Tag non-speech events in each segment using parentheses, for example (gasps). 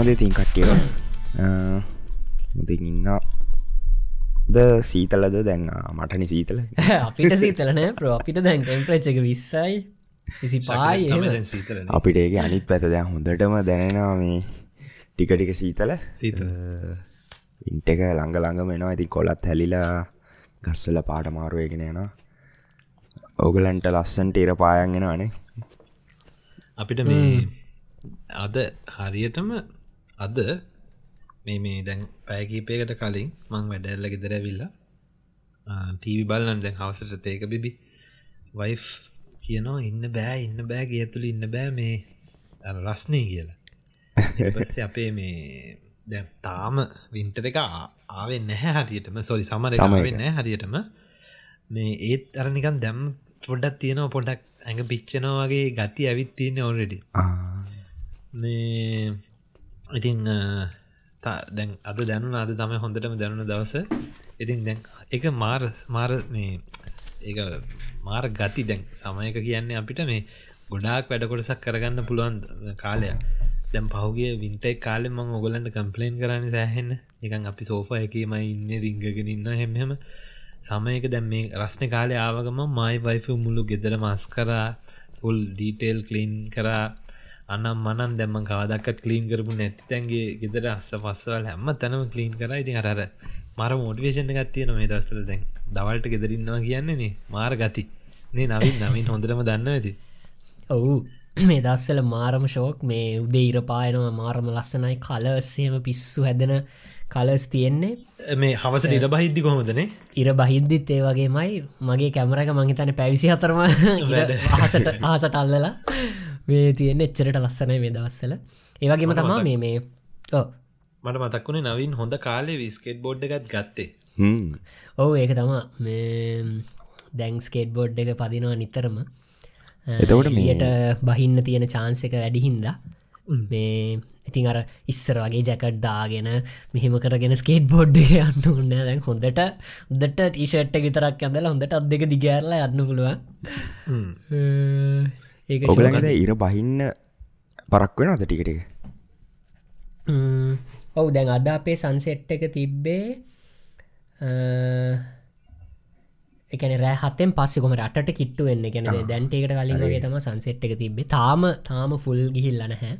කොහොමද තින් කට්ටිය (coughs) ඉන්න ද සීතලද? දැන් මටනි සීතල. (laughs) අපිට සීතලනෑ ප්‍රෝ අපිට දැන් ටෙම්ප්‍රච් එක විස්සයි. විසි පායි සීතල අපිට ඒක අනිත් පැත දැන් හොඳටම දැනෙනවා මේ ටික ටික සීතල. සීතල. ඉන්ට එක ළඟ ළඟ මෙනවා ඇති කොලත් හැලිලා ගස්සල පාට මාරුවගෙන යනවා. ඕගලන්ට ලස්සන්ට ඉර පායන්ගෙන අනේ අපිට මේ අද හරියටම අද මේ මේ දැන් පැයකීපයකට කලින් මං වැඩැල්ල ගෙදර ඇවිල්ලා ටීවි බලන්න දැන් හවසට තේක බිබි. වයි් කියනවා ඉන්න බෑ ඉන්න බෑ ගේතුළ ඉන්න බෑ මේ රස්නය කියලා. අපේ මේ දැ තාම වින්ටර එක ආවෙන් නැහැ හරියටම. සොරි සමර සමවෙන්න හරියටම. මේ ඒත් අරනිකන් දැම් පොඩක් තියෙනවා පොඩක් ඇඟ පිච්චනවා වගේ ගති ඇවිත් තියන්නේ ඔල්රෙඩි මේ ඉතින් දැන් අද දැනු අද තම හොඳටම දැනුන දවස. ඉතින් දැන් එක මාර මාර මේ ඒ මාර ගති දැන් සමයක කියන්නේ අපිට මේ ගොඩාක් වැඩකොටසක් කරගන්න පුළුවන් කාලයක්. දැම් පහුගේ වින්ටයි කාලෙම ඔගලන්ට කම්පලේන් කරන්න සෑහෙන්න එකන් අපි සෝෆ එකම ඉන්න රිංගගෙන ඉන්න හෙමහෙම සමයක දැම් මේ රස්න කාලය ආවගම මයි වයිෆ මුල්ලු ගෙදර මස් කරා පුල් ඩීටේල් කලීන් කරා. අනම් මනන් දැම්ම කාදක්ත් කලීන් කරපු නැතිතැන්ගේ ගෙදර අස්ස පස්සවල් හැම තැනම කලීන් කර. ඉතින් අරර මර මෝටිවේෂණ ගත්තියන මේ දස්තල දැන් දවල්ට ගෙදරන්නවා කියන්නේනේ මාර ගති. නේ නවින් නවින් හොඳරම දන්න ඇති. ඔවු. මේ දස්සල මාරම ශෝක් මේ උදේ ඉරපායනවා මාරම ලස්සනයි කලස්සේම පිස්සු හැදෙන කලස් තියෙන්නේ. මේ හවස ඉර බහිද්දි කොහොමදනේ ඉර බහිද්දිත් ඒ වගේමයි. මගේ කැමරක මහිතන පැවිසි හතරම අහසට ආසට අල්ලලා මේ තියෙන එච්චරට ලස්සනයි මේ දවස්සල ඒවගේම තමා මේ මේ මට මතක්වුණේ නවින් හොඳ කාලේ විස්කෙට් බෝඩ් එකත් ගත්තේ. ඔවු ඒක තමා මේ දැංස්කේට් බෝඩ් එක පදිනවා නිතරම. එතකොට මියට බහින්න තියෙන චාන්සක වැඩිහින්ද මේ ඉතින් අර ඉස්සර වගේ ජැකට් දාගෙන මෙහෙම කරගෙන ස්කේට් බොඩ් යන්න ඔන්න දැන් හොඳට උදට ටීෂට්ට විතරක් ඇඳල හොඳට අත් දෙක දිගෑරල යන්න පුළුවන් ඔගලගද ඉර බහින්න පරක් වෙන අද ටිකටික ඔවු දැන් අද අපේ සන්සෙට් එක තිබ්බේ එකන රෑ හතෙන් පස්සෙකොම රට කිට්ටු වෙන්න ගැන දැන්ටේකට කලින් වගේ තම සංසෙට් එක තිබේ තාම තාම ෆුල් ගිහිල්ලන හැ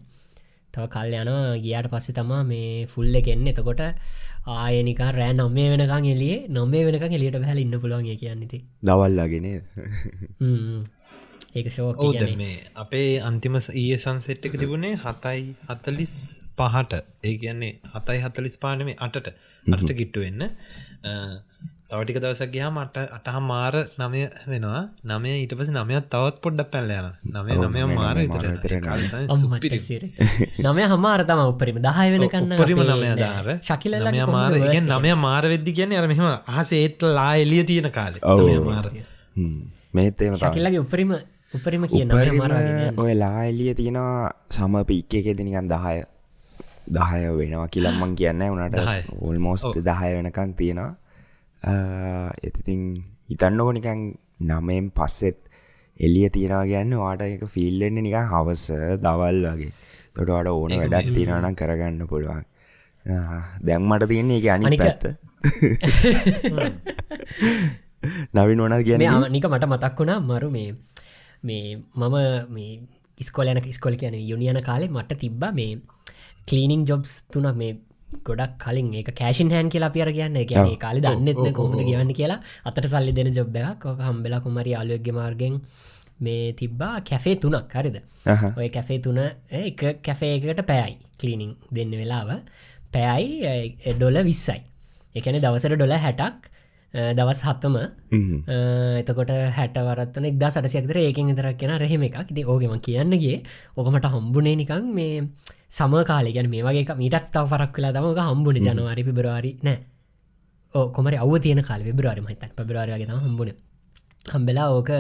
තව කල් යන ගියාට පස්සෙ තමා මේ ෆුල්ල එකෙන්න එතකොට ආයනික රෑ නොම්මේ වෙනකං එලිය නොම්මේ වෙනකං එලියට බැහල ඉන්න පුළුවන් කියන්නති දවල්ලාගෙන ඒක ශෝක ඕද මේ අපේ අන්තිම ඊය සංසෙට් එක තිබුණේ හතයි හතලිස් පහට. ඒ කියන්නේ හතයි හතලිස් පානමේ අටට. අට කිට්ටු වෙන්න. තවටික දවසක් ගයා මට අටහ මාර නමය වෙනවා. නමය ඊට පස නමයත් තවත් පොඩ්ඩක් පැල්ල යන නමය නමය මාර නමය හමාර තම උපරිම. දහය වෙනකන්න පරිම නමය දාර. ශකිල නමය මාර නමය මාර වෙද්දි කියන්නේ අර මෙහම අහස ඒත් ලා එලිය තියෙන කාලේ. මාර. මේතේම ශකිල්ලගේ උපරිම උපරිම කියන ඔය ලා එලිය තියෙනවා සම පික්ක එක දෙනිකන් දහය. දහය වෙනවා කියලම්මන් කියන්න වනට ඔල්මෝස්ට දහය. වෙනකන් තියෙනවා. එතිතින් හිතන්නකො නිකන් නමයෙන් පස්සෙත් එලිය තියෙනවා ගැන්න වාට එක ෆිල්ලෙන්න නිකන් හවස දවල් වගේ. තොට අට ඕන වැඩක් තියෙනනම් කරගන්න පුළුවන්. දැම්මට තියන්නේ එක අනි පැත්ත. නවින් ඕන කියන නික මට මතක් වුණා මරු මේ මේ මම මේ ඉස්කොලයන ඉස්කොල කියන යුනියන කාලේ මට තිබ්බ මේ කලීනිං ජොබ්ස් තුනක් මේ ගොඩක් කලින් ඒ කෑෂන් හැන් කියලා පියර කියන්න. එක කාලි දන්නෙත්න කොමද කියවන්න කියලා අතට සල්ලි දෙන ජොබ්බයක් ොක හම්බෙලා කුමරි අලුවක්ග මාර්ගෙන් මේ තිබ්බා කැෆේ තුනක්. හරිද? ඔය කැෆේ තුන එක කැෆේකට පැයයි කලීනිං දෙන්න වෙලාව. පැයයි ඩොල විස්සයි. එකන දවසට ඩොල හැටක් දවස් හත්තම එතකොට හැටවරත්වන එක්දා සටසයක්තර ඒකෙන් විතරක් කියෙන රහෙම එකක්. ති ඕගෙම කියන්නගේ ඕකමට හම්බුනේ නිකං මේ සම කාලගෙන මේ වගේ මීටත් තව පරක් වෙලා තමක හම්බුණ ජනවාරි පිබරවාරි නෑ. ඕ කොමර අව තියන කාල බිබරවාරි මහිතක් පබරවාරගේ හම්බුණ හම්බෙලා ඕක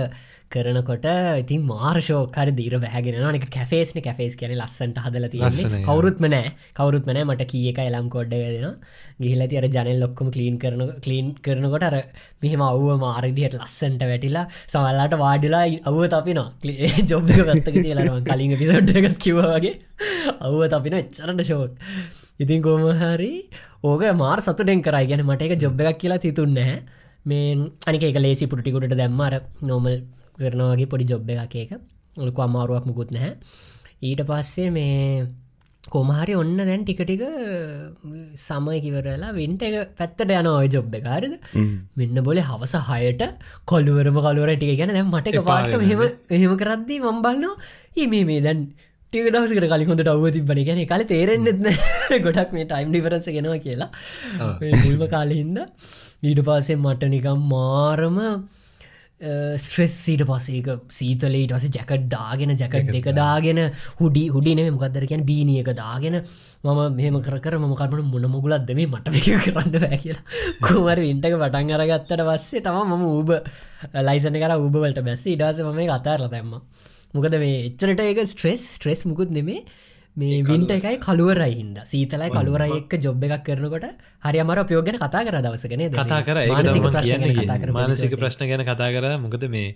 කරනකොට ඉතින් මාර්ශෝකර දීර බෑගෙන නක කැෆේස්න කැෆේස් කියන ලස්සන්ට හදල තියන්නේ. කවරුත්ම නෑ. කවරුත්ම නෑ මට කිය එක එලම් කොඩ්ඩ දෙෙන ගිහිල තිර ජනල් ලොක්කම කලීන් කරන කලීන් කරනකොට අර මෙහෙම අව්ව මාරදියට ලස්සන්ට වැටිලා සමල්ලාට වාඩිලා අව්ව තපින ජොබ් ගත්තක තියලරම කලින් පිසට්ගත් කිවගේ අව්ව තපින එච්චරට ශෝක් ඉතින් කොම හරි ඕක මාර් සතුටෙන් කරයි ගැන මට එක ජොබ් එකක් කියලා තිතුන්නෑ මේ අනික ලේසි පුටිකුට දැම්මර නෝමල් කරනවගේ පොඩි ජොබ් එක එක ඔලකු අමාරුවක් මුකුත් නැහැ. ඊට පස්සේ මේ කොමහරි ඔන්න දැන් ටිකටික සමයකිවරලා වින්ට එක පැත්තට යන ඔය ජොබ් එකාරද මෙන්න බොල හවස හයට කොල්ලුවරම කලුවර ටික ගැන දැම් මට පාට මෙහෙම එහෙම කරද්දී මම්බල්න්න ඒ මේ දැන් ටික දවසකට කලි හොඳට අව්ව තිබන ගැන කල තේරෙන්න්නෙත්න (laughs) ගොඩක් මේ ටයිම් ඩිවරස ගෙනවා කියලා. මුල්ම කාලහින්ද ඊට පස්සේ මට නිකම් මාරම ස්ට්‍රෙස් සීට පසේක සීතලට වස ජැකට් දාගෙන ජැකට් දෙක දාගෙන. හුඩි හුඩිනේ මොකක්දරකැන් බීනියක දාගෙන මම මෙම කර ම කරන මුණ මුගලත් දෙම මට එක කරන්න බෑ කියලා. කොමර ඉන්ටක පටන් අරගත්තට පස්සේ තම මම ඌබ ලයිසන කර ූබවලට බැස්ස ඉඩස මම අතාරල දැම්ම. මොකද මේ එච්චරට ඒක ස්ට්‍රෙස් ස්ට්‍රෙස් මුකුත් නෙමේ මේ වින්ට එකයි කළුවරයි හින්ද. සීතලයි කළුවරයි එක්ක ජොබ් එකක් කරනකොට හරි අමර පයෝගෙන කතා කර දවසගෙන කතා කර. මානසික ප්‍රශ්න ගැන කතා කර. මොකද මේ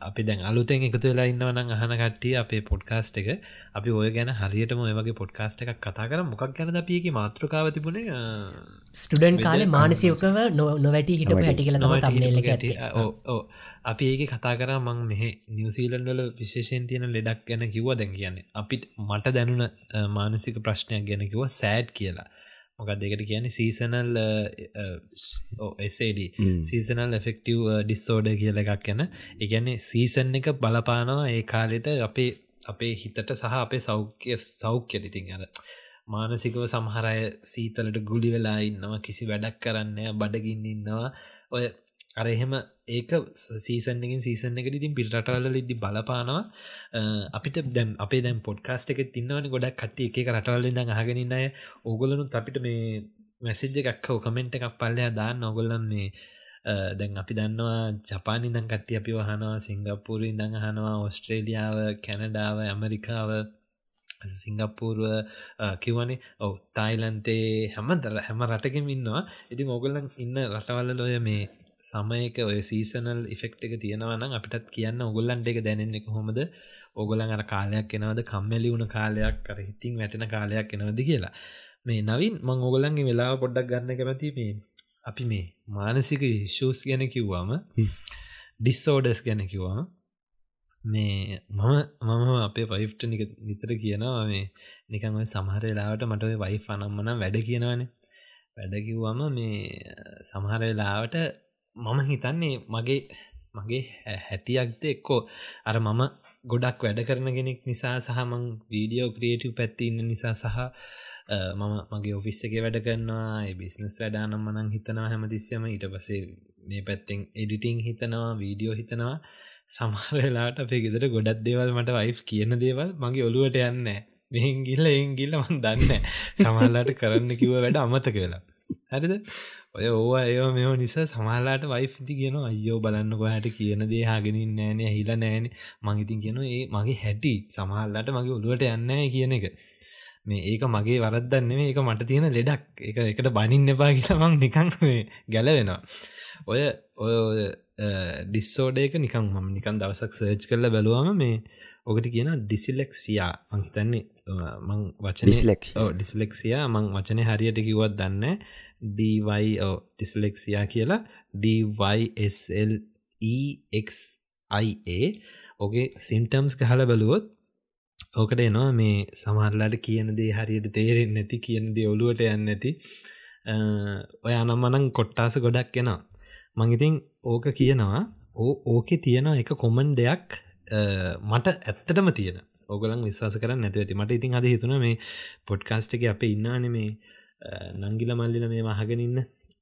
අපි දැන් අලුතෙන් එකතු වෙලා ඉන්නවනම් අහන කට්ටිය අපේ පොඩ්කාස්ට් එක. අපි ඔය ගැන හරියටම ඔය වගේ පොඩ්කාස්ට් එකක් කතා කර. මොකක් ගැන අපියකි මාතෘකාව තිබුණේ? ස්ටඩන් කාලේ මානසියකව නොවැටි හිට හැටි කියල තම තම්නෙල්ල ඕ අපි ඒක කතා කර. මං මෙහ නිවසීලන්ඩල විශේෂයෙන් තියෙන ලෙඩක් ගැන කිව්ව. දැන් කියන්නේ අපිට මට දැනුන මානසික ප්‍රශ්නයක් ගැනකිව සෑඩ් කියලා. මොකක් දෙකට කියන්නේ? සීසනල් එසඩ සීසනල් එෆෙක්ටව් ඩිස්සෝඩ කියල එකක් ගැන. එකන්නේ සීසන් එක බලපානවා ඒ කාලෙට අපේ අපේ හිතට සහ අපේ සෞඛ්‍ය සෞඛ්‍ය ඉතින් අර මානසිකව සමහරය සීතලට ගුලි වෙලා ඉන්නවා කිසි වැඩක් කරන්න බඩගින්න ඉන්නවා. ඔය අර එහෙම ඒක සීසන්කින් සීසන් එකට ඉතින් පිටරටවල ඉදදි බලපානවා. අපිට දැම් අපේ දැම් පොඩ්කාස්ට එක තින්නවන ගොඩක් කට එක රටවල ද අහගෙනන්න අය. ඕගොලනු අපිට මේ මැසිජ්ජ එකක් කමෙන්ට් එකක් පල්ලයා දාන්න. ඔගොල්ලන් මේ දැන් අපි දන්නවා ජපානි දන් කට්ටි අපි වහනවා සිංගප්පූරී දඟ හනවා ඔස්ට්‍රේලියාව කැනඩාව ඇමරිකාව සිංගප්පූර්ව කිවනේ ඔව තායිලන්තේ හැම දර හැම රටකෙම ඉන්නවා. ඉතින් ඔගොල්ලන් ඉන්න රටවල්ල ලොය මේ සමයක ඔය සීසනල් ඉෆෙක්් එක තියෙනවනම් අපිටත් කියන්න ඔගොල්ලන්ට එක දැනෙන්නේ කොහොමද? ඔගොලන් අර කාලයක් එනවද? කම්මැලි වුණ කාලයක් කර හිතින් වැටෙන කාලයක් එනවද කියලා. මේ නවින් මං ඔගොලන්ගේ වෙලාව පොඩ්ඩක් ගන්න කැමති මේ අපි මේ මානසික ශූස් ගැන කිව්වාම ඩිස්සෝඩස් ගැන කිව්වාම මේ මම මම අපේ වයිෆ්ට නික නිතර කියනවා මේ නිකන් ඔය සමහරලාවට මට වයිෆ් අනම්මනම් වැඩ කියනවනේ. වැඩකිව්වම මේ සමහරලාවට මම හිතන්නේ මගේ මගේ හැටියක්ද එක්කෝ. අර මම ගොඩක් වැඩ කරන කෙනෙක් නිසා සහමං වීඩියෝ ක්‍රියටව් පැත්තිඉන්න නිසා සහ මම මගේ ඔෆිස්ස එක වැඩ කරන්නවා බිස්නස් වැඩානම් මනං හිතනවා හැමතිස්සම. ඊට පසේ මේ පැත්තෙන් එඩිටිං හිතනවා වීඩියෝ හිතනවා. සමහරලාට අපේ ගෙදර ගොඩක් දේවල් මට වයිෆ් කියන දේවල් මගේ ඔළුවට යන්න මෙහින් ගිල්ල එන් ගිල්ල මන් දන්න සමහල්ලාට කරන්න කිව වැඩ අමතක වෙලා. හරිද? ඔය ඕවා ඒව මෙෝ නිසා සමහලාට වයිෆති කියන අයෝ බලන්නක හැට කියන දේ හාගෙනින් නෑන හිල නෑන මංගිතින් කියන ඒ මගේ හැටි. සමහල්ලාට මගේ ඔළුවට යන්න කියන එක. මේ ඒක මගේ වරදන්න ඒක මට තියෙන ලෙඩක්. එක එකට බනින්න එපා කියලමං නිකං ගැලවෙනවා. ඔය ඔය ඩිස්සෝඩයක නිකං මම නිකන් දවසක් සර්ච් කරල බැලුවම මේ ඔකට කියන ඩිසිලෙක්සියා. මංහිතන්නේ මං වචන ඩිස්ලෙක්සියා. මං වචනය හරියට කිවත් දන්න DY ඩිස්ලෙක්සියා කියලා. DYSLEXIA ඕගේ සිම්ටම්ස් ගහල බලුවොත් ඕකට එනවා මේ සමහරලාට කියන දේ හරියට තේරෙන් නැති කියන දේ ඔලුවට යන්න ඇති ඔය අනම්මනං කොට්ටාස ගොඩක් එෙනවා. මංඉතින් ඕක කියනවා. ඕකෙ තියෙනවා එක කොමන් දෙයක් මට ඇත්තටම තියෙන. ඕගලන් විශවාස කරන්න නැති ඇති. මට ඉතින් අද හිතුන මේ පොඩ්කාස්ට් එක අප ඉන්නන මේ නංගිල මල්ලිල මේ මහගෙනන්න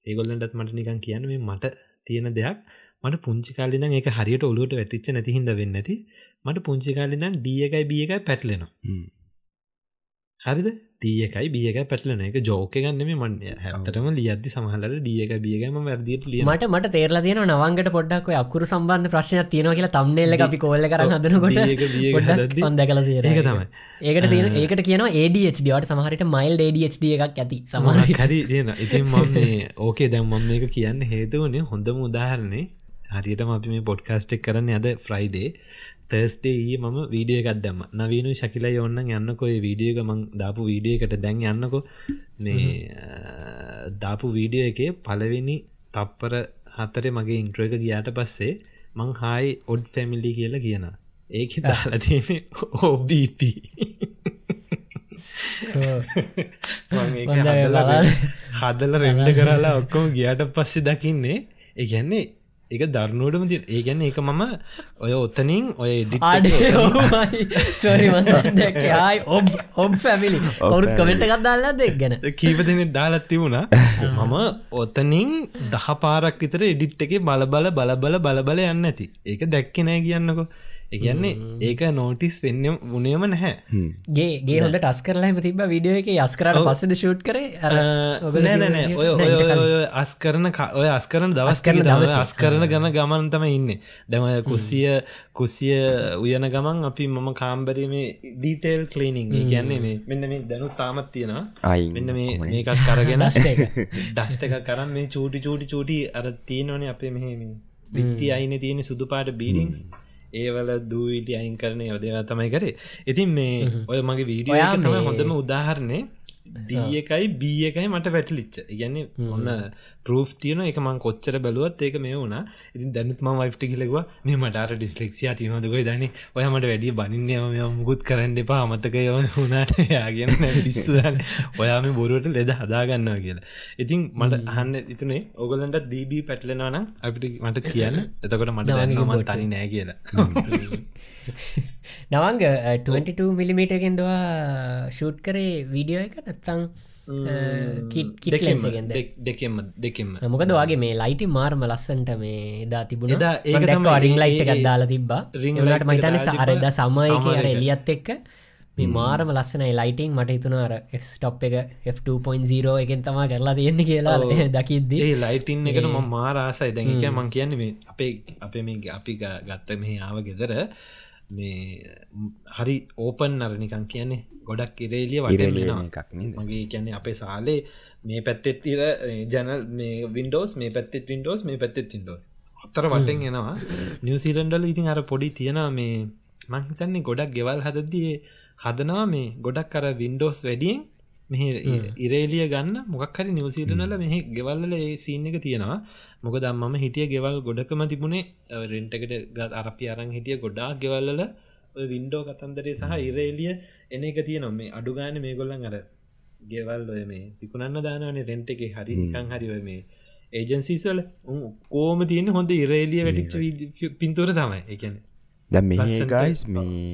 ඒගොල්ලටත් මට නිකන් කියන්න මේ මට තියෙන දෙයක්. මට පුංචි කාලිදන් එක හරියට ඔලුවට වැටිච්ච නැති හිද වෙන්න ඇති මට පුංචි කාලිදන් දිය එකයි බිය එකයි පැටලෙනවා. හරිද? දියකයි බියක පැටලන එක. ජෝක ගන්නම මන් හැතරම ලියද්දි සමහලට දියක බියගම වැරදිට ලිය මට මට තේරලා තියෙන නවන්ගට පොඩ්ඩක් අකුරු සම්බන්ධ ප්‍රශ්නයක් තියෙනවා කියලා තම්නෙල්ල අපි කොල්ල කර හදනකොට තියෙන ඒක තමයි. ඒකට තියෙන ඒකට කියන ADHDවට සමහරට මයිල් ADHD එකක් ඇති සමහර හරි තියෙන ඉතින් මම මේ ඕකේ දැම් මම මේක කියන්න හේතුවනේ හොඳම උදාහරණය හරියටම අපි මේ පොඩ්කාස්ටෙක් කරන්න අද ෆ්‍රයිඩේ තර්ස්ඩේ ඊ මම වීඩිය එකක් දැම්ම. නවීනු ශකිල ඔන්න යන්නකො වීඩියක මං දාපු වීඩියකට දැන් යන්නකො. මේ දාපු වීඩියෝ එකේ පලවෙනි තප්පර හතරේ මගේ ඉන්ට්‍ර එක ගියාට පස්සේ මං හායි ඔඩ් ෆැමිලි කියලා කියන ඒක දාලා තියෙන ඕබප හදල රෙන්ඩ කරලා ඔක්කොම ගියාට පස්සේ දකින්නේ. ඒගැන්නේ එක දරනුවටම ති ඒ ගැන්න එක මම ඔය ඔත්තනින් ඔය දැකයි ඔබ් ඔබ් පැමිලි කවුරුත් කමෙන්ට එකක් දාල්ලා දෙක් ගැන? කීප දෙනෙ දාලත් තිබුණා. (laughs) මම ඔතනින් දහ පාරක් විතර එඩිට් එක බලබල බලබල බලබල යන්න ඇති ඒක දැක්කෙනෑ කියන්නකො එකන්නේ ඒක නෝටිස් වෙන්න උනේම නැහැ. ගේ ගේ හොඳ ටස් කරලා තිබ විඩියෝ එක. අස්කරට පස්සද ෂූට් කර? නෑනෑ ඔය ඔය අස් කරන ඔය අස් කරන දවස් කරන දවස. අස් කරන ගන ගමන් තම ඉන්න. දැම කුසිය කුසිය උයන ගමන් අපි මම කාම්බරීමේ ඩීටේල් කලීනිං කියන්නේ මේ මෙන්න මේ දැනු තාමත් තියෙනවා. මෙන්න මේ මේකත් කරගෙන ඩස්ට (laughs) එක. කරන්න මේ චූටි චූටි චූටි අර තියනවනේ අපේ මෙහෙම විත්ති අයින තියෙන සුදු පාට බීඩිංස් ඒවල දූවිටි අයින් කරන යොදවා තමයි කරේ. ඉතින් මේ ඔය මගේ වීඩියෝ තම හොඳම උදාහරණය දී එකයි බී එකයි මට වැටලිච්ච. ඉගැන්නේ ඔන්න ප්‍රෝ් තියන එක මං කොච්චර බැලුවත් ඒක මේ වුණ. ඉතින් දැනුත් ම වයිටි කිලෙවා මේ මටර ඩිස්ලෙක්ෂයා තියනොදකොයි දන ඔයමට වැඩිය බනින්න මුකුත් කරන්න එපා. අමතක යව වුණට. යාගෙන පිස්සුදන්න ඔයාම බොරුවට ලෙද හදාගන්නවා කියලා. ඉතින් මට අහන්න ඉතුනේ ඔගලන්ට දීබී පැටලෙනවනම් අපිට මට කියන්න. එතකොට මට දැන්නම තනි නෑ කියලා. නවංග 22 මිලිමීටගෙන් දවා ෂූට් කරේ වීඩියෝ එක? නත්තං දෙකෙම දෙකෙම මොකද වගේ මේ ලයිටි මාර්ම ලස්සන්ට මේ එදා තිබුණ. රිං ලයිට් එකක් දාලා තිබ්බා. රිංලට මහිතන අරද සමය එලියත් එක්ක මේ මාරම ලස්සනයි ලයිටිං මට හිතුනාර ස්ටොප් එක F2.0 එකෙන් තමා කරලා තියෙන්නේ කියලා (laughs) දකිද්දී. ඒ ලයිටින් එකට ම මාරාසයි දැක මං කියන්නේ මේ අපේ අපේ මේ අපි ගත්ත මෙහි ආව ගෙදර මේ හරි ඕපන් අරනිකන් කියන්නේ ගොඩක් ඉරේලිය එකක් මගේ කියන්නේ අපේ සාලේ මේ පැත්තෙත් තිර ජනල් මේ වින්ඩෝස් මේ පැත්තෙත් වින්ඩෝස් මේ පැත්තෙත් වින්ඩෝස් අත්තර වටෙන් එනවා. නිවසිීලන්ඩල ඉතින් අර පොඩි තියෙන මේ මංහිතන්නේ ගොඩක් ගෙවල් හදදිය හදනවා මේ ගොඩක් කර වින්ඩෝස් වැඩියෙන් මෙහ ඉරේලිය ගන්න. මොකක් හරි නිවසීලනල මෙහ ගෙවල්ල සීන් එක තියෙනවා මොක දම්මම හිටිය ගෙවල් ගොඩකම තිබුණේ රෙන්ටකට ගත් අරපි අරං හිටිය ගොඩා ගෙවල්ල වින්ඩෝ කතන්දරේ සහ ඉරේලිය එන එක තියනවා. මේ අඩුගාන මේ ගොල්ලන් අර ගෙවල් ඔය මේ පිකුණන්න දානවනේ රෙන්ට එක. හරි නිකං හරිව මේ ඒජන්සිසල කෝම තියෙන හොඳ ඉරේලිය වැටිච් පින්තුර තමයි. එකන ද මේ ගයිස් මේ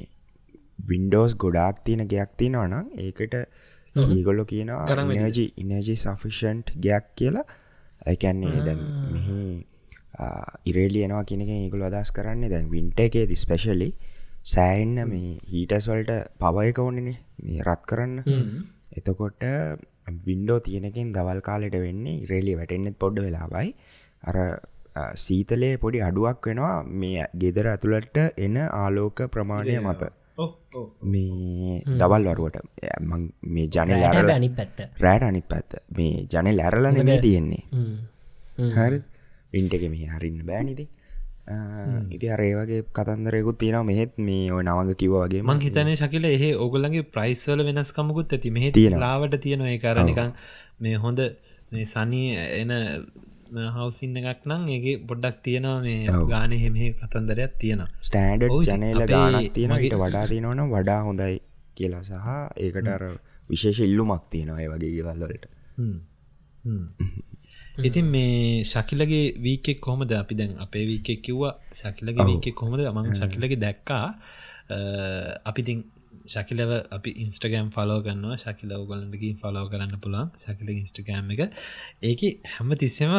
වින්ඩෝස් ගොඩාක් තියෙන ගයක් තියෙනවනම් ඒකට ඒගොල්ලො කියනවා නජි ඉනජි සෆිෂන්ට් ගයක් කියලා ඇකැන්නේ දැන් මෙහි ඉරේලියනවා කියනක ඒගොල අදස් කරන්නේ දැන් වින්ට එකේ දි ස්පෙශලි සෑන්න මේ හීටස්වල්ට පවයක ඕන්නනේ මේ රත් කරන්න. එතකොට වින්ඩෝ තියෙනකින් දවල් කාලෙට වෙන්නේ ඉරේලිය වැටෙන්න්නෙත් පොඩ්ඩ වෙලාබයි අර සීතලේ පොඩි අඩුවක් වෙනවා මේ ගෙදර ඇතුළට එන ආලෝක ප්‍රමාණය මත මේ දවල් වරුවට මේ ජන ලැර අනි පැත්ත. රෑට අනිත් පැත්ත. මේ ජන ලැරල නෙමේ තියෙන්නේ. හරි. ඉන්ට එක මේ හරින්න බෑනිති ඉති අරේවගේ කතන්දරයකුත් තියෙන මෙහෙත් මේ ඔය නවග කිව වගේ මං හිතනය ශකිල එහ ඔගලගේ ප්‍රයිස්වල වෙනස්කමකුත් ඇති. මෙහ තියෙන ලාවට තියෙන ඒ කරනිකං මේ හොඳ මේ සනී එන හවසින්න එකක් නම් ඒගේ පොඩ්ඩක් තියෙනවා මේ ගාන හෙමේ කතන්දරයක් තියෙනවා. ස්ටෑඩ් ජනල ගානක් තියෙනට වඩා තියෙනවන වඩා හොඳයි කියලා සහ ඒකට අර විශේෂ ඉල්ලුමක් තියෙනවා ඒ වගේ ගෙවල්ලට ඉතින් මේ ශකිලගේ වීකෙක් කොහොමද? අපි දැන් අපේ වීකෙක් කිව්වා. ශකිලගේ වීකෙක් කොහොමද? මං ශකිලගේ දැක්කා. අපිතින් ශකිලව අපි ඉන්ස්ටගම් ෆලෝ කන්නවා ශකිල ඔගලන්ටකින් ෆලෝ කරන්න පුළන් ශකිල ඉන්ස්ටගෑම් එක. ඒක හැම තිස්සම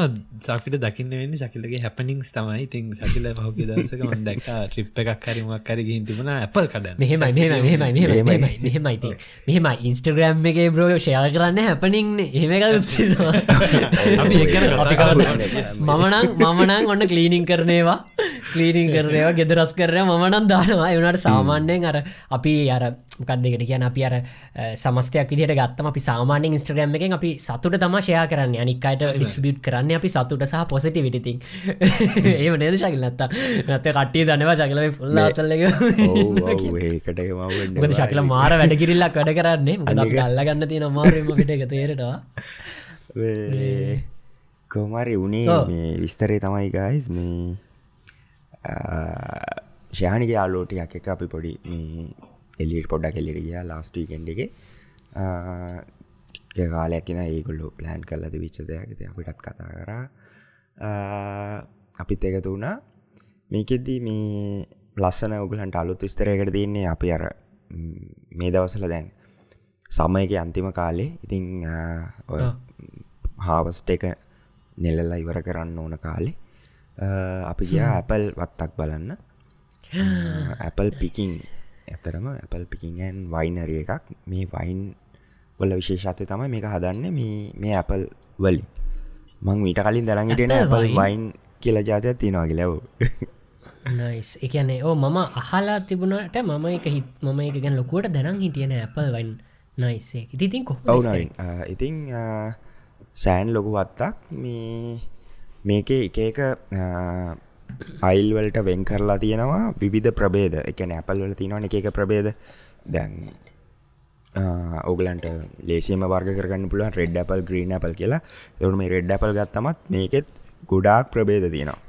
සාපිට දකින්න වෙන්න ශකිලගේ හැපනිින්ස් තමයි. ඉතින් ශකිල පහුක දසක මන් දැක් ට්‍රිප් එකක් කරමක් කරගින් තිබුණ. ඇපල් කඩ මෙහෙමයි මෙහෙමයි මෙහෙමයි මෙහෙමයිති මෙහෙම ඉන්ස්ටග්‍රම් එක බ්‍රෝ ෂයා කරන්න හැපනින් එහෙමකත් මමනං මමනං ඔන්න කලීනිින් කරනේවා. කලීනිින් කරනේවා ගෙදරස් කරය මනන් දානවා. එවනට සාමාන්‍යයෙන් අර අපි අර මොකක්දකට කියන අපි අර සමස්තයක් විදිට ගත්තම අපි සාමාන්‍ය ඉස්ට්‍රගම් එකෙන් අපි සතුට තම ෂයා කරන්න. අනික්කට ඩිස්බියට් කරන්න අපි සතුට සහ පොසිටි විටිතින් ඒ නේද ශකිල්? නත්ත නත කට්ටිය දනවා චකලව පුල්ල අතල්ලක ඒකට ශකල මාර වැඩකිරල්ලක් වැඩ කරන්නේ. මද අල්ලගන්න තියෙන මාරම පිට එක තේරෙනවා. කොමරි උනේ මේ විස්තරේ තමයි ගයිස් මේ ශයානික යාලෝටයක් එක අපි පොඩි එලිට පොඩ්ඩක් එල්ලිට ගියා ලාස්ටීකෙන්ඩ එක. කාලයක් න ඒගොල්ලු ප්ලෑන් කරලද විච්ච දෙයක්ත අපිටත් කතා කරා. අපිත් එකතු වුණා. මේකෙද්දී මේ ලස්සන ඔගලන්ට අලුත් ස්තරයකට තියන්නේ අපි අර මේ දවසල දැන් සමයක අන්තිම කාලේ. ඉතිං හාවස්ට එක නෙලල්ලා ඉවර කරන්න ඕන කාලේ. අපි ගියා ඇපල් වත්තක් බලන්න. (laughs) ඇපල් පිකින් ඇතරම ඇපල් පිකින්ගන් වයිනරිය එකක්. මේ වයින් වල විශේෂත්ය තමයි මේක හදන්න මේ ඇපල් වලින්. මං මීට කලින් දරගටෙන ඇපල් වයින් කියල ජාතයක් තියෙනවාගේ ලැව් නයිස් එකනේ ඕ මම අහලා තිබුණට මම එක හිත් මම එක ගැන ලොකුවට දැනම් හිටියන ඇපල් වයින් නයිසේ ඉතිතින් කො ඉතිං සෑන් ලොකු වත්තක් මේ මේක එක එක අයිල්වලට වෙන් කරලා තියෙනවා විවිධ ප්‍රබේද එකන ඇපල් වල තියෙනවන එක ප්‍රබේද දැන් ඕගලන්ට ලේසිම වර්ග කරන්න පුළුවන් රෙඩ් අපල් ග්‍රීන් අපල් කියලා. එවුණු මේ රෙඩ් අපල් ගත්තමත් මේකෙත් ගොඩාක් ප්‍රබේද තියෙනවා.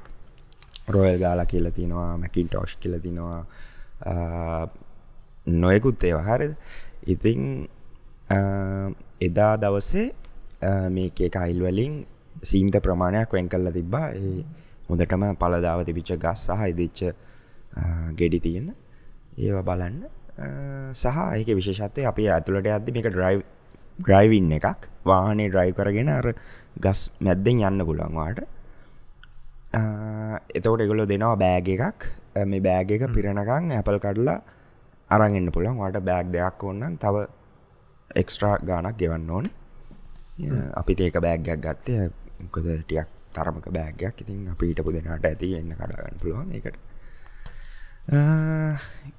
රොයල් ගාලා කියල තිනවා මැකින් ටෝෂ් කියල තිනවා නොයකුත් ඒවා. හරි ඉතිං එදා දවසේ මේක අයිල් වලින් සීම්ත ප්‍රමාණයක් වෙන් කල්ල තිබ්බා. ඒ හොඳටම පලදාව තිබිච්ච ගස් සහ ඉදිච්ච ගෙඩි තියෙන. ඒව බලන්න. සහ ඒක විශේෂත්වය අපි ඇතුළට අද මේක ඩ්‍රයිව් ග්‍රයිවින්න එකක්. වාහනේ ඩ්‍රයිව් කරගෙන අර ගස් මැද්දෙන් යන්න පුළන්වාට එතකොට එගොලො දෙනවා බෑග එකක්. මේ බෑග එක පිරණකං ඇපල් කඩලා අරගෙන්න්න පුළන් වාට බෑග් දෙයක් ඔන්නන් තව එක්ස්ට්‍රා ගානක් ගෙවන්න ඕනේ. අපිත් ඒක බෑග්ගයක් ගත්තය මොකද ටියක් තරමක බෑගයක් ඉතින් අපි ඊටපු දෙනාට ඇති එන්න කඩාගන්න පුළුවන් එකට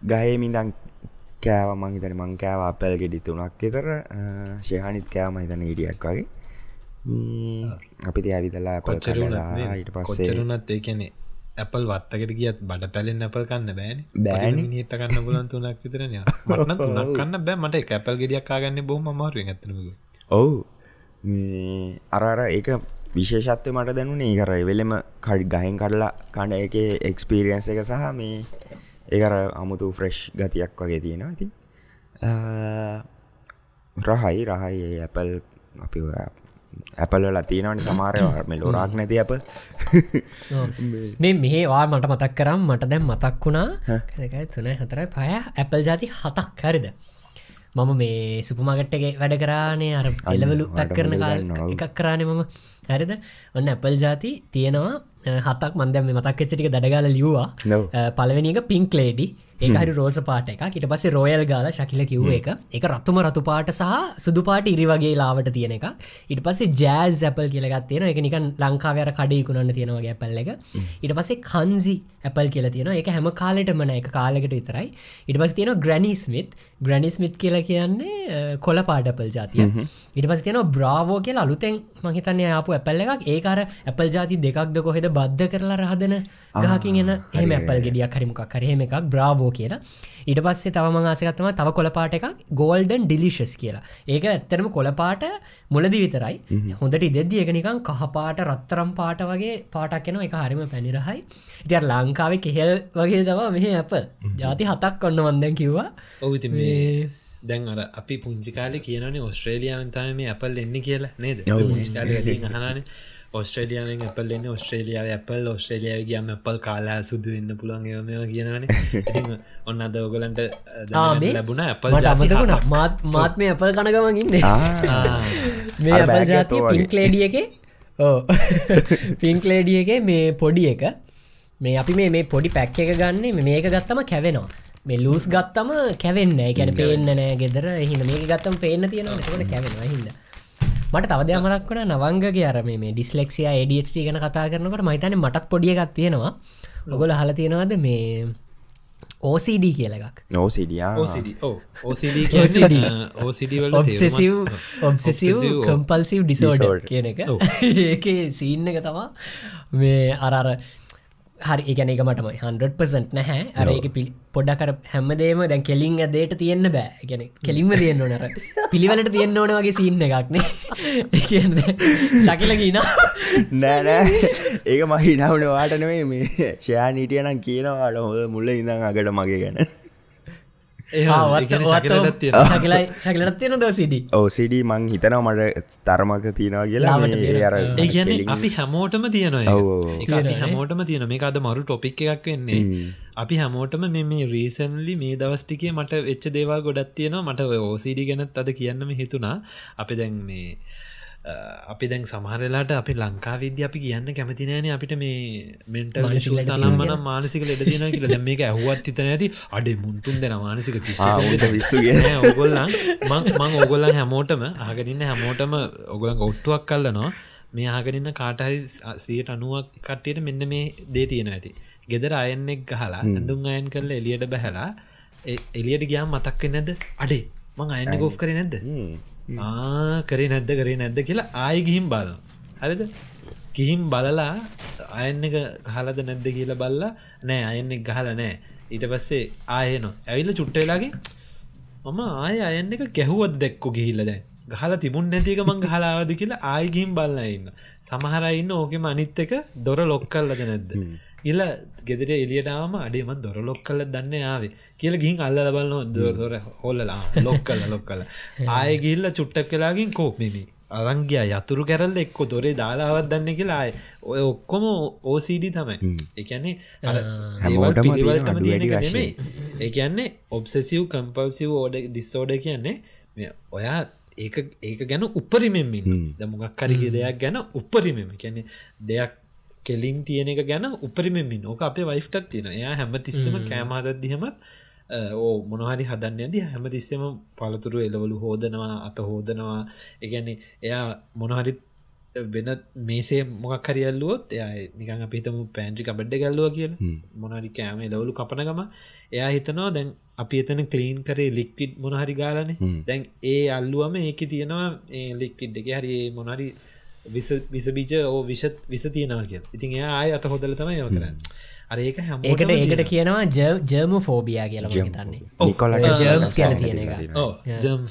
ගයමිදං කෑව මංහිතන මං කෑව අපැල් ගෙඩි තුනක් එතර ශයහනිත් කෑම හිතන ඉඩියක් වගේ. අපිති ඇවිදලා ඊට පස්සේරුනත් ඒකනේ ඇපල් වත්තකට ගියත් බඩ පැලෙන් ඇපල් කන්න බෑන. බෑන. හිත කන්න පුලන් තුනක් විතරන. මටන තුනක් (laughs) කන්න බෑ. මට කැපල් ගෙඩියක් කාගන්න බොහම මාරුවෙන් ඇතන ඔවු. අරර ඒක විශේෂත්වය මට දැනුනේ ඒකර වෙලෙම කඩි ගහෙන් කඩලා කණ එක එක්ස්පිරියන්ස එක සහ මේ ඒකර අමුතු ෆ්‍රෙෂ් ගතියක් වගේ තියෙනවා. ඉතින් රහයි රහයි ඇපල් අපි ඇපල් ලතිනවන සමාරයවා මේ ලෝරාක් නැති අප මේ මේවා මට මතක් කරම් මට දැම් මතක් වුණා. තුන හතරයි පය ඇපල් ජාති හතක් හරිද? මම මේ සුපමගට්ටගේ වැඩ කරානේ. අර එලවලු පැක් කරන එකක් කරානේ මම ඇරිද ඔන්න ඇපල් ජාති තියෙනවා හතක් මන්දම මතක්කච්චටික දඩගාල ලියවා පලවෙනික පින්ක් ලේඩි ඒහරි රෝස පාට එක ඉට පස්සේ රෝයල් ගාල ශකිල කිව් එක. එක රත්තුම රතු පාට සහ සුදු පාට ඉරි වගේ ලාවට තියෙන එක ඉට පස්සේ ජෑස් ඇපල් කියලගත් තියෙන එක නිකන් ලංකාවර කඩයකුණන්න තියෙනවගේ පැල්ල එක. ඉට පස්සේ කන්සි ඇපල් කියල තියෙන එක හැම කාලෙටමන එක කාලෙකට විතරයි. ඉට පස් තියෙන ග්‍රනිස්මිත් ග්‍රනිස්මිත් කියලා කියන්නේ කොල පාඩපල් ජාතිය ඉට පස් තියෙන බ්‍රාවෝ කියල. අලුතෙන් මහිතන්නේ ආපු ඇපල්ල එකක්. ඒකාර ඇපල් ජාති දෙකක්ද කොහෙද බද්ධ කරලා රහදන ගහකින් එන එහම ඇපල් ගෙඩියක් හරිමක් කරහෙම එකක්. බ්‍රාවෝ කියලා ඉට පස්සේ තවම ආසකත්තම තව කොලපාට එකක් ගෝල්ඩන් ඩිලිශස් කියලා. ඒක ඇත්තරම කොලපාට මුලදි විතරයි. හොඳට ඉදෙද්දි එක නිකං කහපාට රත්තරම් පාට වගේ පාටක් කෙන එක හරිම පැනිරහයි. ඉතිර ලංකාවේ කෙහෙල් වගේ දවා මෙහ ඇප ජාති හතක් කොන්න වන්දැන් කිව්වා. ඔවිති දැන් අර අපි පුංචිකාලි කියනනේ ඔස්ට්‍රේලියාවෙන් තම මේ අපල් එන්න කියලා නේද? හන ඔස්ට්‍රේලියාවෙන් අපල් එන්න ඔස්ට්‍රේලියාව අපල් ඔස්ට්‍රේලියාව ගියම අපල් කාලා සුදු වෙන්න පුළුවන් ඒම කියනනේ ඔන්න අද ඔගලන්ට ලැබුණ ජාති අමතකුණ හතක්. මාත් මාත් මේ අපල් කනගමන් ඉන්න. මේ ඇත්තෝ වගේ. පින්ක්ලේඩිය එක ඕ පින්ක්ලේඩිය එක. මේ පොඩි එක. මේ අපි මේ මේ පොඩි පැක් එක ගන්න මේක ගත්තම කැවෙනවා. මේ ලූස් ගත්තම කැවෙන්න ගැන පේන්න නෑ ගෙදර. හිද මේක ගත්තම පේන්න තියෙනවා ට කැවෙනවා. හිද මට තවදය මලක් වන නවංගගේ අර මේ ඩිස්ලෙක්සිය ADHD ගැන කතා කරනකට මහිතන මටත් පොඩිය එකක් තියෙනවා. ඔගොල හල තියෙනවාද මේ OCD කියල එකක්? නෝ සිඩියා OCD ඔව්. OCD (laughs) කියන්නේ OCD වල ඔබ්සෙසිව් ඔබ්සෙසිව් කම්පල්සිව් ඩිසෝඩ. කියන එක. (laughs) ඒක සීන්න එක තමා මේ අරර හරි එක මටමයි. 100% නැහැ. අර එක පිළි පොඩ්ඩ කර හැමදේම දැන් කෙලින් ඇදේට තියෙන්න්න බෑ. ගැන කෙලින්ම තියෙන්න්න නර පිළිවලට තියෙන්න්න ඕන වගේ සින්න එකක්නේ ශකිලකින නෑනෑ ඒක මහිනාවන වාටනවේ මේ. ෂයා නීටියනම් කියනවාට හොද මුල්ල ඉඳං අගට මගේ ගැන ශකලටත් තියෙන දෝසිඩි ඕසිඩ මං හිතනව මට තරමක තියෙනවා කියලා. අර ඒ කියන්නේ කෙලින්- අපි හැමෝටම තියෙනවා හැමෝටම තියෙන මේ අද මරු ටොපික් එකක් වෙන්නේ. අපි හැමෝටම මෙ මේ රීසන්ලි මේ දවස්ටිකේ මට වෙච්ච දේවල් ගොඩත් තියෙනවා. මට ඕසිඩි ගැනත් අද කියන්නම හිතුනා අපි දැන් මේ අපි දැන් සමහරලාට අපි ලංකා විද්‍ය අපි කියන්න කැමතිනෑන අපිට මේ ලෙඩ සනම්මන මානසික ලෙඩ තින කියල. දැ මේක ඇහුවත් හිතන ඇති අඩේ මුන්තුන් දෙෙන මානසික ඔගොල්ලන් මං මං ඔගොල්ලන් හැමෝටම ආගනින්න හැමෝටම ඔගොලන් ඔට්ටුවක් කල්ලනවා. මේ ආගනින්න කාටහරි සියට අනුවක් කට්ටියට මෙන්න මේ දේ තියෙන ඇති. ගෙදර අයන්නෙක් ගහලා ඇඳුම් අයන් කරල එලියට බැහලා එලියට ගියාම් මතක්වෙ නැද අඩේ මං අයන්න ගෝ් කර නැද්ද? ආ කරේ නැද්ද කරේ නැද්ද කියලා ආය ගිහිම් බලන හරිද? ගිහිම් බලලා අයන්න එක ගහලද නැද්ද කියලා බල්ලා නෑ අයන්නෙක් ගහල නෑ. ඊට පස්සේ ආයනො ඇවිල්ල චුට්ටවෙලාගේ මම ආය අයන්න එක ගැහුවත් දැක්කො ගිහිල්ල දැන්. ගහලා තිබුන් නැතික මං ගහලාවද කියලා ආයගිම් බල්ල ඉන්න. සමහරයින්න ඕකෙම අනිත් එක දොර ලොක් කල්ලද නැද්ද? ඉල්ල ගෙදර එලියටාම අඩේම දොර ලොක් කල්ල දන්න ආවේ කියල ගිහින් අල්ල බලන්න දොර හොල්ලලා ලොක් කල්ල ලොක් කල ආය ගිල්ල චුට්ටක් කලාගින් කෝප්මිමි අරංගිය යතුරු කැරල්ල එක්කො දොරේ දාලාවත් දන්න කියලා ආය. ඔය ඔක්කොම ඕසිඩි තමයි. එකන්නේ හැමෝටම තියෙන පිළිවලටම අඩු තියෙන වැඩි එක නෙමෙයි. ඒකන්නේ ඔබ්සෙසිව් කම්පල්සිව් ඕඩ දිස්සෝඩ කියන්නේ ඔයා ඒක ඒක ගැන උපරිමෙන්මින් දමොගක් කරිගේ දෙයක් ගැන උපරිමෙම කියන්නේ දෙයක් කෙලින් තියෙන එක ගැන උපරිමෙන්මින් ඕක අපේ වයිෆ්ටත් තියෙන එයා හැම. තිස්සම කෑමාදත්දිහමත් ඕ මොනහරි හදන්න ඇද හැම තිස්සම පළතුරු එලවලු හෝදනවා අත හෝදනවා. එකන්නේ එයා මොනහරි වෙන මේසේ මොකක් හරියල්ලුවොත් එය නිකන් අපිතම පැන්ටි කබඩ්ඩ ගල්ලුව කියල. මොනහරි කෑම එලවලු කපනගම එයා හිතනවා දැන් අපි එතන කලීන් කරේ ලික්විඩ් මොනහරි ගාලන. දැන් ඒ අල්ලුවම ඒක තියෙනවා ඒ ලික්විඩ් එක හරි ඒ මොනරි විසබීජ ඕ විෂත් විස තියෙනවා කිය ඉතින් එයා ආය අත හොදල තමයි යව කරන්න. අර ඒක හැම ඒකට ඒකට කියනවා ජර්ම ෆෝබියා කියලා තන්නේ නිකොලට ජර්ම්ස් කියන තියෙන එක. ජම්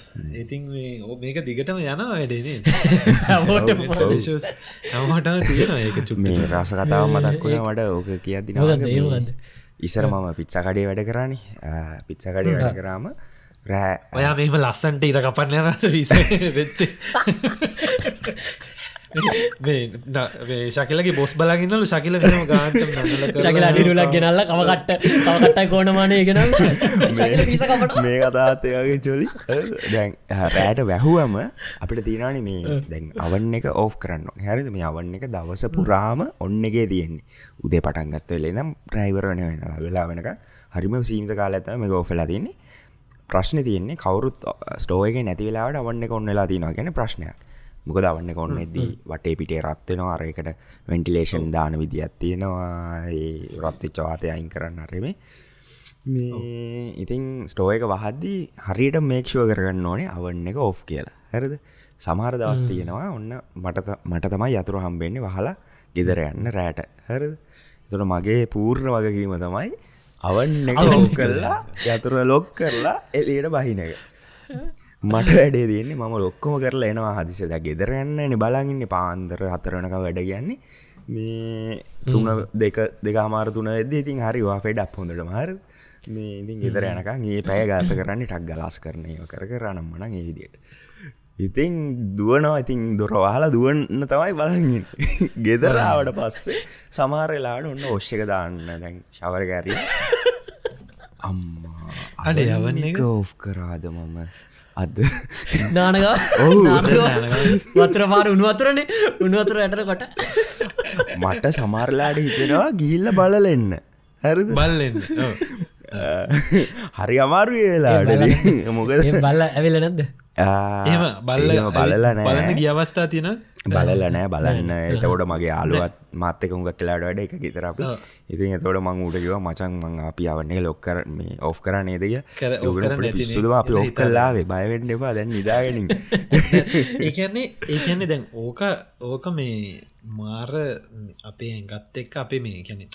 ඉතින් මේ ඕ මේක දිගටම යනවා වැඩේනේ (laughs) හැමෝටම හැමටම තියෙනවා ඒක චුට්ට මේ රස කතාව වුණ මට ඕක මොකක්ද? ඉසර මම පිච්චකඩේ වැඩ කරන්නේ පිච්චකඩේ වැඩ කරාම රෑ ඔයා මෙම ලස්සන්ට ඉර කපන්න යන (laughs) වෙත්තේ ශකලගේ බොස් බලාගන්නලු ශකිල වෙනම ගාන්ට (laughs) ශකල අඩිරුලක් ගෙනල්ල කමකට සවකට්ටයි කෝනමානය ගෙන (laughs) මේ කතාත්තයගේ චොලි දැන් රෑට වැැහුවම අපිට තියෙනනි මේ දැන් අවන්න එක ඕෆ් කරන්න හැරිද? මේ අවන්න එක දවස පුරාම ඔන්න එකේ තියෙන්නේ. උදේ පටන්ගත්ත වෙලේ නම් ප්‍රයිවරණ වෙන වෙලා වෙනක හරිම සීමත කාලඇත මේ ගෝෆෙලා තින්නේ. ප්‍රශ්න තියන්නේ කවරුත් ස්ටෝයක නැති වෙලාට අවන්න එක ඔන්න වෙලා තිනවා ගැන ප්‍රශ්නයක් මොකද අවන්න කොන්න එදී වටේ පිටේ රත්වෙනවා අරයකට වෙන්ටිලේෂන් දාන විදිත් තියෙනවා ඒ රත්තිච්ච වාතය අයින් කරන්න අරෙමේ මේ. ඉතින් ස්ටෝ එක වහද්දී හරියට මේක්ෂුව කරගන්න ඕනේ අවන්න එක ඔෆ් කියලා. හැරද? සමහර දවස් තියෙනවා ඔන්න මට මට තමයි යතුරු හම්බෙන්නේ වහලා ගෙදර යන්න රෑට. හැරද? තුට මගේ පූර්ණ වගකීම තමයි ඔෆ් කරලා යතුර ලොක් කරලා එලියට බහින එක මට වැඩේ තියන්නේ මම ලොක්කොම කරලා එනවා හදිසද ගෙදරයන්නන බලාගන්න පාන්දර හතරනක වැඩ කියන්නේ. මේ තුන දෙක දෙක මාර තුන වෙද ඉතින් හරි වා ෆෙඩ් අප් හොඳට මාර මේ ඉතින් ගෙදර යනකම් ඒ පැය ගත කරන්නේ ටක් ගලාස් කරනය කර කරනම් මන ඒ විදියට. ඉතින් දුවනවා ඉතින් දොරවාහලා දුවන්න තමයි බලගින් ගෙදරාවට පස්සේ සමාරලාට ඔන්න ඔශ්‍යක දාන්න දැන් ශවරගැරිය (laughs) අම්මා අඩ යවන්න ඕෆ් කරාද මම අද නානක වතර පාර උනුවතරනේ උනුවතර ඇටර කොට. මට සමාරලාට හිතෙනවා ගිල්ල බලලෙන්න. හැරද? බල්ලෙන් (laughs) හරි අමාරු වෙලාට (laughs) මොකද? බල්ල ඇවෙල නැද්ද? එම බල්ල බලල බලන්න ගිය අවස්ථා තියෙන බලල නෑ බලන්න. එතකොට මගේ යාලුවත් මාත්තක උඟක් කලාට වැඩ එක ගෙතර අපි. ඉතින් එතකොට මං උටකිව මචන් මං අපි අවන්නේ ලොක්කර මේ ඔෆ් කර ඇතිනේ. පිස්සුදම අපි ඔෆ් කල්ලාවේ බයවෙන්න එපා. දැන් නිදාගෙනින් ඒකන්නේ ඒකන්නේ දැන් ඕක ඕක මේ මාර අපේ ඇගත් එක්ක අපේ මේ කැනෙ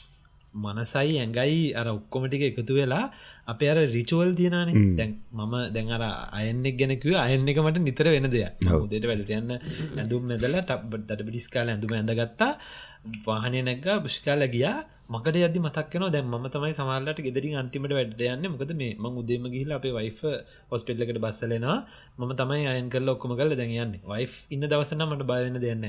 මනසයි ඇඟයි අර ඔක්කොමටික එකතු වෙලා අප අර රිචුවල් තියනනේ දැන් මම දැන් අර අයන්නෙක් ගැනකුව අයන්න එක මට නිතර වෙන දෙයක්. උදේට වැඩට යන්න ඇඳුම් මෙදල ටබ් දට පිටිස්කාල ඇඳුම ඇඳගත්තා. වාහනය නැග පුෂ්කාල ගියා. මකට අද මතක්න දැන් ම තමයි සමාල්ලට ගෙදරින් අන්තිමට වැඩ යන්න. මොකද මේ මං උදේම ගහිල අපේ වයිෆ හොස්පිටලකට බස්සලෙනවා මම තමයි අයන් කරල ඔක්කොම කල දැන් යන්න. වයිෆ් ඉන්න දවසන මට බයවෙන්න දෙන්න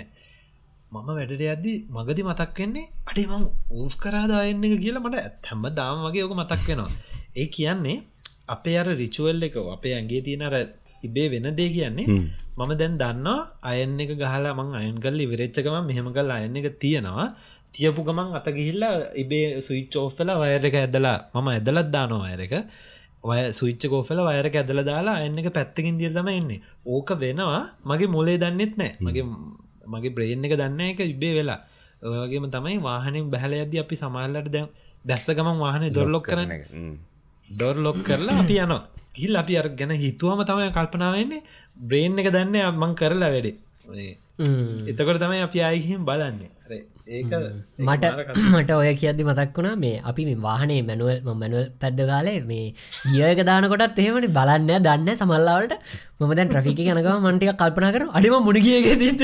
මම වැඩට අද්දි මගදි මතක් වෙන්නේ අඩේ මං ඌස් කරාදායන්න එක කියලා මට හැම්ම දාම වගේ ඕක මතක් වෙනවා. ඒ කියන්නේ අපේ අර රිචුවල් එක අපේ ඇගේ තියෙනර ඉබේ වෙන දේ කියන්නේ මම දැන් දන්නවා අයන්න එක ගහලා මං අයන් කල්ලි විරච්චකම මෙහෙම කල් අයන්න එක තියෙනවා. තියපු ගමන් අත ගිහිල්ලා ඉබේ සුයිච් ෝෆ්ලා වයර එක ඇදලා මම ඇදලත් දානවා අයරක වය සුච්ච කෝෆල වයර ඇදල දාලා එන්න එක පැත්තකින් දිය තම එන්නේ ඕක වෙනවා මගේ මොලේ දන්නෙත් නෑ. මගේ මගේ බ්‍රේන් එක දන්න එක ඉබේ වෙලා. ඔයගේම තමයි වාහනින් බැහල ඇද අපි සමාල්ලට දැන් දැස්ස ගමන් වාහන දොරලොක් කරන ඩොර් ලොක් කරලා අපි යනවා. ගිල් අපි අර ගැන හිතුවම තමයි කල්පනාවන්නේ බ්‍රේන් එක දන්න මං කරලා වැඩේ. එතකොට තමයි අපි අයගහිම් බලන්නේ ඒක මට මට ඔය කියද්දි මතක් වුණා මේ අපි මේ වාහනේ මැනුවල් මැනුවල් පැද්දගාලේ මේ ගියක දානකොටත් එහෙමනි බලන්න දන්න සමල්ලාවලට මම දැන් ට්‍රෆික යනකම මන්ටික කල්පනා කර අඩිම මුණගියක දිට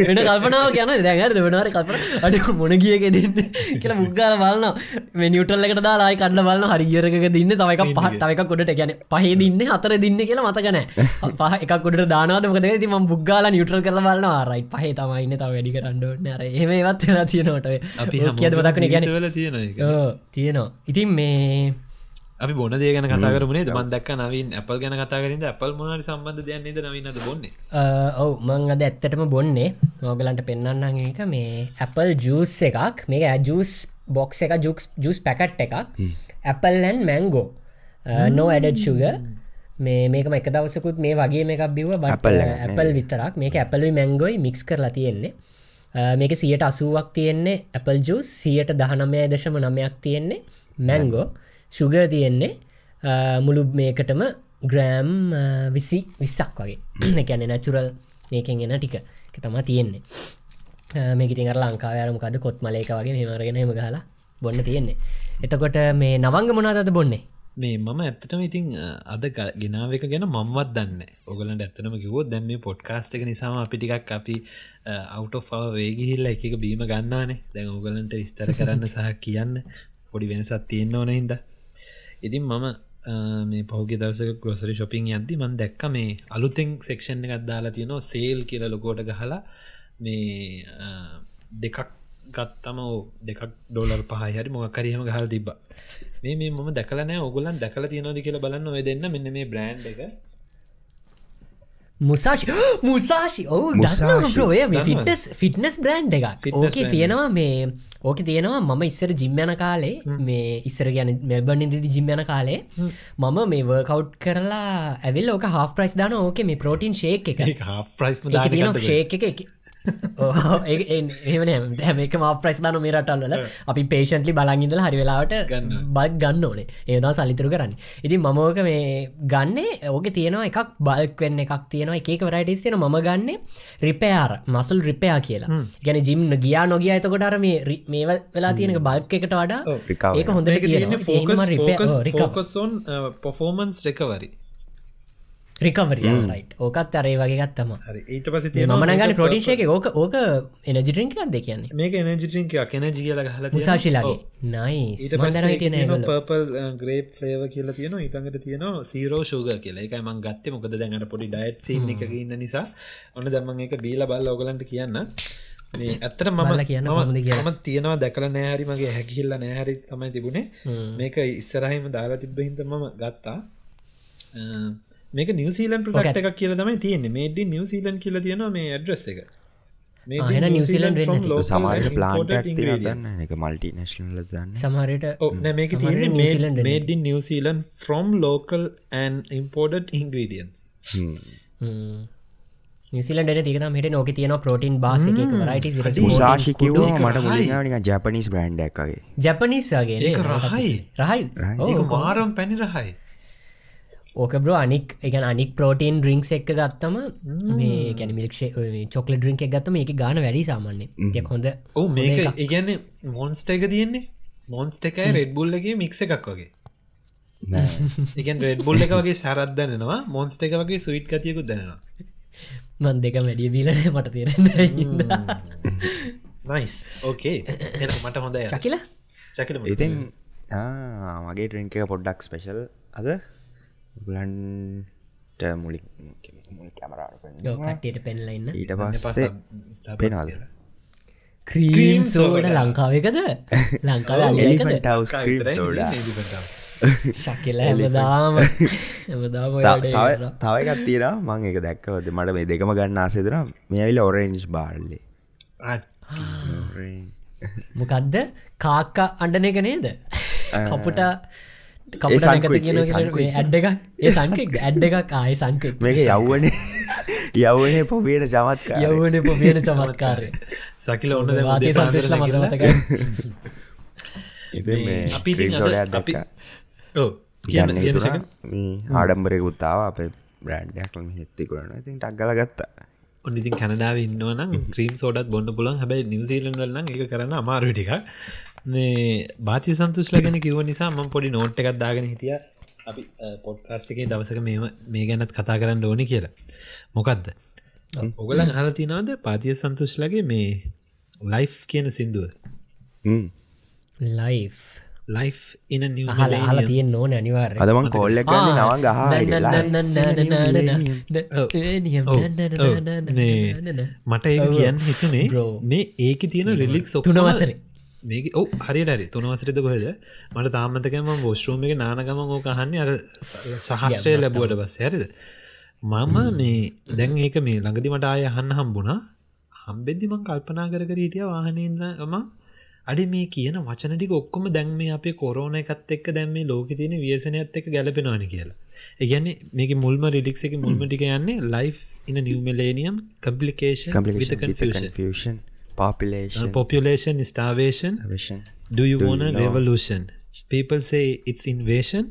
වෙන කල්පනාව කියන දැගර වෙනවාර කල්පන. අඩි මුණගියක දින්න? කියලා මුක්ගාල බලන්න මේ නිියුටල්ලකට දාලායි කඩල බලන්න හරිියරක දින්න. තවක පහත් තවක කොඩට ගැන පහේ දින්න හතර දින්න කියලා මතකනෑ (laughs) පහ එක කොඩට දානවද? මොකද ති ම බුග්ගාල නිියුටල් කරල බලන්න ආරයි පහේ තමයින්න තව වැඩි කරන්නඩන්න අර එහෙම ඒවත් වෙලා තියෙනවට අපි කියද මතක්න ගැන තියෙනවා ඉතින් මේ අපි බොන දේ ගැන කතා කරමුණේ මන් දක් නවින් අපල් ගැන කතා කරින්ද අපල් මොනට සම්බන්ධ දෙයන්නේද නවින්නද බොන්නේ? ඔව් මං අද ඇත්තටම බොන්නේ නෝගලන්ට පෙන්න්න එක මේ Apple ජස් එකක්. මේක ඇජස් බොක්ස එක ජුක්ස් ජස් පැකට් එකක්. Appleලන් මැංගෝ නෝ ඇඩඩ් සුග මේ මේක එක දවසකුත් මේ වගේ මේ එකක් බිව නේ. Apple විතරක්. මේක Appleයි මැංගොයි මික්ස් කරලා තියෙන්නේ මේක සියට අසුවක් තියෙන්නේ Apple ජස් සියට දහනමය දශම නමයක් තියෙන්නේ මැංගෝ සුග තියෙන්නේ මුළු මේකටම ග්‍රෑම් විසි විස්සක් වගේ. එකැන නැචුරල් මේකෙන් එන ටික. තමා තියෙන්නේ. මේකිටින් ලංකාවයාරමකද කොත් මලේක වගේ මෙමරගෙන හෙම ගහලා බොන්න තියෙන්නේ. එතකොට මේ නවංග මොනාදද බොන්නේ මේ මම ඇත්තටම ඉතින් අ, අද ක- ගෙනාව එක ගැන මම්වත් දන්න ඔගලන්ට ඇත්තනම කිවෝ දැන් මේ පොඩ්කාස්ට එක නිසාම අපි ටිකක් අපි අවට් වේගිහිල්ල එක බීම ගන්නවානේ. දැන් ඔගලන්ට විස්තර කරන්න සහ කියන්න පොඩි වෙනසත් තියෙන්න්න ඕන හිද ඉතින් මම අ, මේ පහුගේ දවසක ග්‍රොසරි ශොපින් යද්දි මන් දැක්ක මේ අලුතෙන් සෙක්ෂන් එකත් දාලා තියෙනවා සේල් කියල ලොකෝට ගහලා මේ අ, දෙකක් ගත්තම ඕ දෙකක් ඩොලර් පහහරි මොකරියම ගහල් තිබ මේ මේ මම දැකලනෑ ඔගුලන් දැකල තියනොද කියලා බලන්න ඔය දෙන්න. මෙන්න මේ බ්‍රන්් එක. මුසාශි. (gasps) මුසාශි. ඔවු දන්නවද? ෆිටස් ෆිට්නස් බ්‍රන්් එකක්. ඕකේ. තියෙනවා මේ ඕක තියෙනවා මම ඉස්සර ජිම්යන කාලේ මේ ඉස්සර ගැන මෙල්බර්න් ඉදිරි ජිම්යන කාලේ මම මේ වර්කව් කරලා ඇවිල් ඕක හා ප්‍රයිස් දාන ඕක මේ ප්‍රෝටීන් ශේක් එක. ශේක් එක එක එහන හැම එක ම ප්‍රයිස් දාන මේ රටල්ල අපි පේෂන්ටලි බලංගිදල හරි වෙලාවට. බත් ගන්න ඕනේ. ඒදා සලිතුරු කරන්න. ඉතින් මමෝක මේ ගන්නේ ඕක තියෙනවා එකක් බල්ක් වෙන්න එකක් තියෙනවා එක වරයිටස් තියෙන ම ගන්න රිපයාර මසල් රිපයා කියලා. ගැන ජිම් ගියා නොගිය එතකොටර මේ මේ වෙලා තියෙනක බල්ක් එකට වඩා ඒක හොඳ focus on performance recovery recovery right ඕකත් අරේ වගේ ගත්තම. ඊට පස මනගන්න ප්‍රෝටිෂයක ඕක ඕක එනජිටරින්ක අද කියන්නේ? මේක එනජිටිංක කෙනජ කියල හල මුසාශිලාගේ නයි පපල් ග්‍රේප් ෆලේව කියලා තියන ඉතඟට තියන සීරෝ ෂෝග කියලා. එක මං ගත්ත. මොකද දැඟට පොඩි ඩයිට් සින්න එක ඉන්න නිසා. ඔන්න දම්මන් එක බීල බල්ල ඔගලන්ට කියන්න. මේ ඇත්තට මම කියන්න ම තියෙනවා දැකල නෑහරි මගේ හැකිල්ල නෑහරි තමයි තිබුණේ. මේක ඉස්සරහිම දාලා තිබ්බ හිද මම ගත්තා මේක නිවසිීලන් ප්‍රට එකක් කියල තමයි තියෙන්නේ. මේඩි නිවසිීලන් කියල තියෙන මේ ඇඩ්‍රස් එක. එන නිවසිලන්ඩ සමාරයට ප්ලාන්ට එක මල්ටි නශනල දන්න සමහරයට මේක තියෙන made New Zealand from local and important ingredients නිසිලට තිකන මට නොක තියන පෝටන් බාස උසාශිකිව මට ජපනිස් බ්‍රන්ඩ් එකගේ ජපනිස්ගේ රහයි. රහයි. මාරම් පැණි රහයි ඕක බ්‍රෝ අනික් එක අනික් පෝටීන් ඩ්‍රිංක්ස් එක්ක ගත්තම මේ ගැන මිල්ක්ෂේ චොකල ඩ්‍රිංක් එක ගත්තම එක ගාන වැඩි සාමන්නේ යක් හොඳ ඕ මේක ඉගැන්න මොන්ස්ට එක තියෙන්නේ. මොන්ස්ට එකයි රෙඩ්බුල්ලගේ මික්ස එකක් වගේ. එකන් රෙඩ්බුල් එක වගේ සරත්දන්නවා මොන්ස්ට එක වගේ සුයිට් කතියකුත් දැනවා මන් දෙක වැඩිය බීලන මට තේරෙන නයිස් ඕකේ මට හොඳ චකිල? ඉතින් මගේ ට්‍රින්ක පොඩ්ඩක් ස්පෙශල් අද ගලන්ට මුලි කැමරාට පෙන්ලන්න ඊට පස්සේ පෙනවාද ක්‍රීම් සෝඩ ලංකාවකද ලංකාව ශකිල හැමදාම (laughs) තව එකත් තියෙන මං එක දැක්කවද මට මේ දෙකම ගන්න ආසෙදර මේවිල ඔරෙන්ජ් බාල්ලි මොකක්ද කාක්කා අඩන එක නේද? (laughs) කපුට ඇඩ්ඩ එක ඒ සංකෙක් ඇඩ්ඩ එකක්. ආය සංකෙක් මේක යව්වනේ. යවනේ පොබේට චමත්ක යවන පොබියන චමත්කාරය. සකිල ඔන්න වාතය සන්තේශල මතක (laughs) අපි ආඩම්බරය උත්තාව අප බ්‍රන්ඩයක් හෙත්තිකුරන ඉතින් ටක්ගල ගත්තා ඔන්නඉතින් කැනඩාව ඉන්නවන ක්‍රීම් සෝඩත් බොන්න පුලන් හැබයි නිවසිීලන් වලන්න එක කරන්න අමාරුටික මේ බාති සන්තුස් ලගෙන කිව නිසා ම පොඩි නෝට් එකක් දාගෙන හිටිය. අපි පොඩ්කාස්ටිකේ දවසක මේ මේ ගැනත් කතා කරන්න ඕනි කියලා. මොකක්ද ඔගලන් හල තිනාද පාතිය සන්තුෂ් ලගේ මේ ලයි් කියන සිින්දුව? ලයි් ලයි් ඉන හල තියෙන් ඕන අනිවාර අදමන් කොල්ල නවන් ගහ මට ඒ කියන්න හිතනේ. මේ ඒක තියෙන රිලික් සොතුන වසරේ මේක ඔ හරිරි තුනවසරත කොහෙද? මට තාමතකම බොස්්‍රෝම එක නානගම ඕක හන්නේ අර සහස්ටය ලැබුවට බස් හැරිද? මම මේ දැන් ඒක මේ ළඟදි මට ආය හන්න හම්බුණා. හම්බෙද්දිමං කල්පනා කර කර හිටිය වාහනන්නම අඩි මේ කියන වචනටික ඔක්කොම දැන් මේ අපේ කොරෝන එකත් එක්ක දැම් මේ ලෝක තියෙන වියසනයත් එක්ක ගැලපෙනවාන කියලා. ඒගැන්නේ මේක මුල්ම රිලික්ස එක මුල්මටික යන්නේ ලයි් in new millennium complication fashion population. Population starvation. Vision. do you Do want a you know? revolution? People say it's invasion.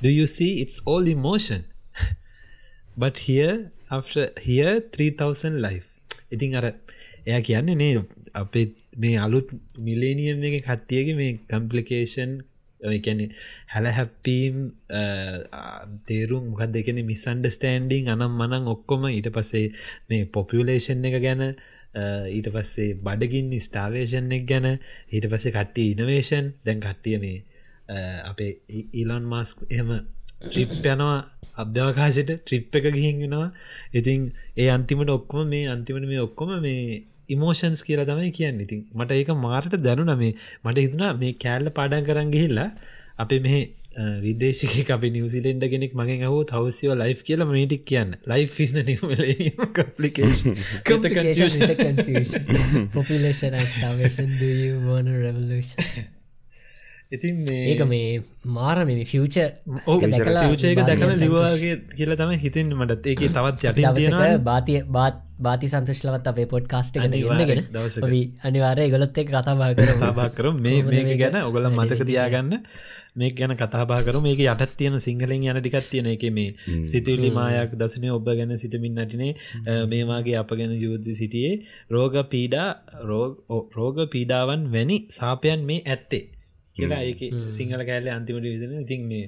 Do you see? It's all emotion. (laughs) But here after here 3000 life. ඉතින් අර එයා කියන්නේ නේ අපේ මේ අලුත් millennium එක කට්ටියගේ මේ කම්පලිකේෂන් කැනෙ හැල හැප්පීම් තේරුම් මොකක් දෙකෙන මිසන්ඩස්ටෑන්ඩිං අනම් මනං ඔක්කොම ඊට පස්සේ මේ පොපියලේෂන් එක ගැන ඊට පස්සේ බඩගින් ස්ටාවේෂන් එක් ගැන ඊට පස්සේ කට්ටිය ඉනවේෂන් දැන් කට්ටිය මේ අපේ ඊලොන් මාස්ක් එහම ට්‍රිප් යනවා අභ්‍යවකාශයට ට්‍රිප් එක ගිහින්ගෙනවා ඉතින් ඒ අන්තිමට ඔක්කොම මේ අන්තිමට මේ ඔක්කොම මේ ඉමෝෂන්ස් කියලා තමයි කියන්න. ඉතින් මට ඒක මාරට දැනුන මේ මට හිතුනා මේ කෑල්ල පාඩන් කරන් ගිහිල්ලා අපේ මෙහ විදේශික අප නිවසිලෙන්ඩ කෙනෙක් මගෙන් හෝ තවසිෝ ලයි් කියල මේටික් කියන්න. ලයි් ිස්න නිමල කපලිකේෂන් population (laughs) activation do you want a revolution ඉතින් ඒක මේ මාර මේ ෆියච සූචයක දැකන ලිවාගේ කියලා තම හිතන් මටත් ඒක තවත් යට දවසක බාතිය බාත් බාති සන්තුෂ්ලවත් අපේ පොඩ් කාස්ට ගෙන. අනිවාරය ගොලොත් එක කතාබා කර කතාබා කරු මේ මේක ගැන ඔගල මතක තියාගන්න. මේ ගැන කතාබා කරු මේක යටත් තියෙන සිංහලෙන් යන ටිකත් තියෙන එක මේ සිතුල්ලි මායක් දසනය ඔබ ගැන සිතමින් නටිනේ. මේවාගේ අප ගැන යුද්ධ සිටියේ රෝග පීඩා රෝග පීඩාවන් වැනි සාපයන් මේ ඇත්තේ කියලා ඒක සිංහල කෑල්ල අන්තිමට විදන ඉතින් මේ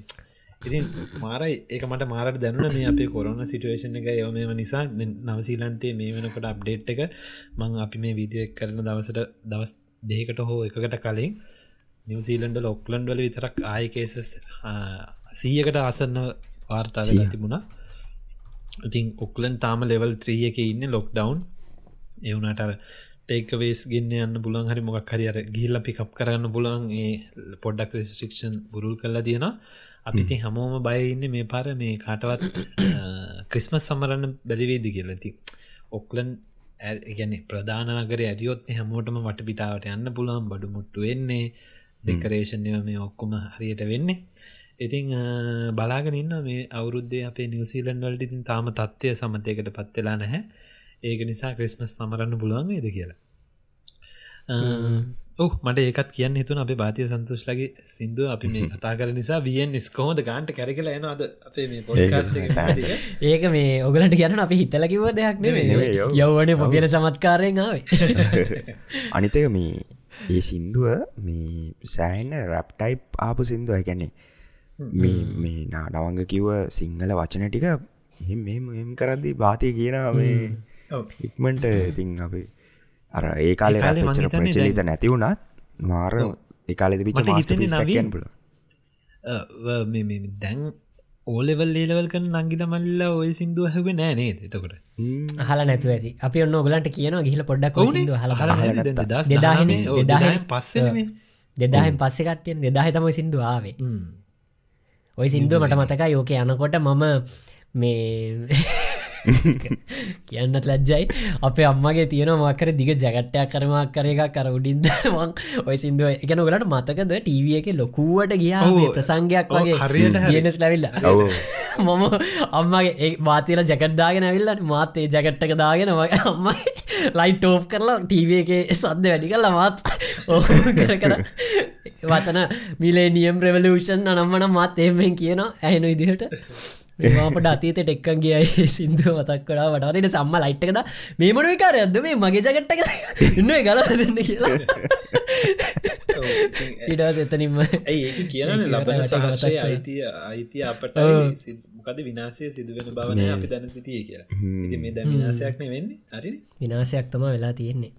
ඉතින් මාරයි ඒක මට මාරට දැනුන මේ අපේ කොරන සිටුවේෂන් එක. යවමම නිසා නවසීලන්තේ මේ වෙනකොට අප්ඩේට් එක මං අපි මේ විදිිය කරන දවසට දවස් දෙකට හෝ එකකට කලින් නිවසීලන්ඩ ලොක්ලන්ඩ වල විතරක් ආයකේසස් සීයකට අසන්න වාර්තාල තිබුණා. ඉතින් ඔක්ලන් තාම ලෙවල් ත්‍රිය එක ඉන්න ලොක් ඩවන් එවුනට ටේකවේස් ගෙන්න්න යන්න පුලන් හරි මොක් හරිර ගිල්ල පිකප් කරන්න පුලන් ඒ පොඩ්ඩක් රෙස්ට්‍රික්ෂන් බුරුල් කරලා තියෙන අපිති හමෝම බයඉන්න මේ පාර මේ කාටවත් ක්‍රිස්මස් සමරන්න බැලිවේදි කියලති ඔක්ලන් ගැන ප්‍රධානනගර ඇරියොත් හැමෝටම වට පිටාවට යන්න පුළන් බඩු මුට්ටු වෙන්නේ දෙකරේෂන්ය මේ ඔක්කොම හරියට වෙන්නේ. ඉතිං බලාගෙන ඉන්න මේ අවුරුද්දේ අපේ නිවසීලන් වලට ඉතින් තාම තත්ත්වය සමතයකට පත්වෙලා නැහැ ඒක නිසා ක්‍රිස්මස් තමරන්න පුළුවන් වේද කියලා. ඔහ මට ඒකත් කියන්න හිතුන අපේ භාතිය සන්තුෂ්ලගේ සිින්දුව අපි මේ කතා කර නිසා වියෙන් ස්කෝද ගාන්ට කැරකල එනවාද අපේ මේ ඒක මේ ඔගලට කියන්න අපි හිතලකිව දෙයක් නෙවේ යව්වන පොපියන චමත්කාරයෙන් ආවේ. (laughs) අනිතක මේ ඒ සින්දුව මේ සෑන්න රැප්ටයිප් ආපු සින්දුව. ගැන්නේ මේ මේ නාඩවංග කිව්ව සිංහල වචන ටික එම කරද්දී භාතිය කියන මේ ඉක්මට ඉතින් අපේ අර ඒ කාලේ ප්‍රචලිත නැති වුණත් මාර ඒකාලෙද පිච මාස්ටයන් පුල දැන් ඕලෙවල් ලේලවල් කන නංගිට මල්ල ඔය සිින්දුව හැව නෑනේ එතකොට? හල නැතු ඇති. අපි ඔන්න ඔගලන්ට කියන ගිහිල පොඩ්ඩක් හල පස්ස දෙදාහෙන් පස්සෙ කට්ටියෙන් දෙදාහ තම සිින්දු ආවේ. ඔය සිින්දුව මට මතක යෝක යනකොට මම මේ (laughs) කියන්නත් ලැජ්ජයි. අපේ අම්මගේ තියෙන මක්කර දිග ජගට්ටයක් කරමක් කර එක කර උඩින්දවන් ඔය සිින්දුව එකන ගලට මතකද ටීවිය එක ලොකුවට ගියා ප්‍රසංගයක් වගේ. හරියට හරිනස් ලැවිල්ල (laughs) මම අම්මගේ වාතල ජකට්දාගෙන ඇවිල්ලට මාතේ ජකට්ටක දාගෙන වගේ අම්මයි ලයිට් ටෝප් කරලා ටීව එක සද්ද වැඩි කරලා මාත් කර කර වචන මිලේ නියම් ප්‍රවලූෂන් අනම්මන මාත් එෙමෙන් කියන ඇහෙන ඉදිහට මේවාපට අතීත ටෙක්කන් ගියයි (laughs) සිින්දුව මතක් කලා වටාතට සම්ම ලයිට්කද මේ මොනුව කාරයද මේ මගේ ජගට්ටක (laughs) ඉන්න ගල දෙන්න කියලා. ඉඩස් (laughs) එතනින්ම ඒක කියන ලබන සහසය අයිතිය අයිතිය අපට මොකද විනාසය සිදුවෙන බවන අපි දැන සිටිය කියලා. මේ දැ විනාසයක්න වෙන්නේ හරි. විනාසයක් තම වෙලා තියෙන්නේ.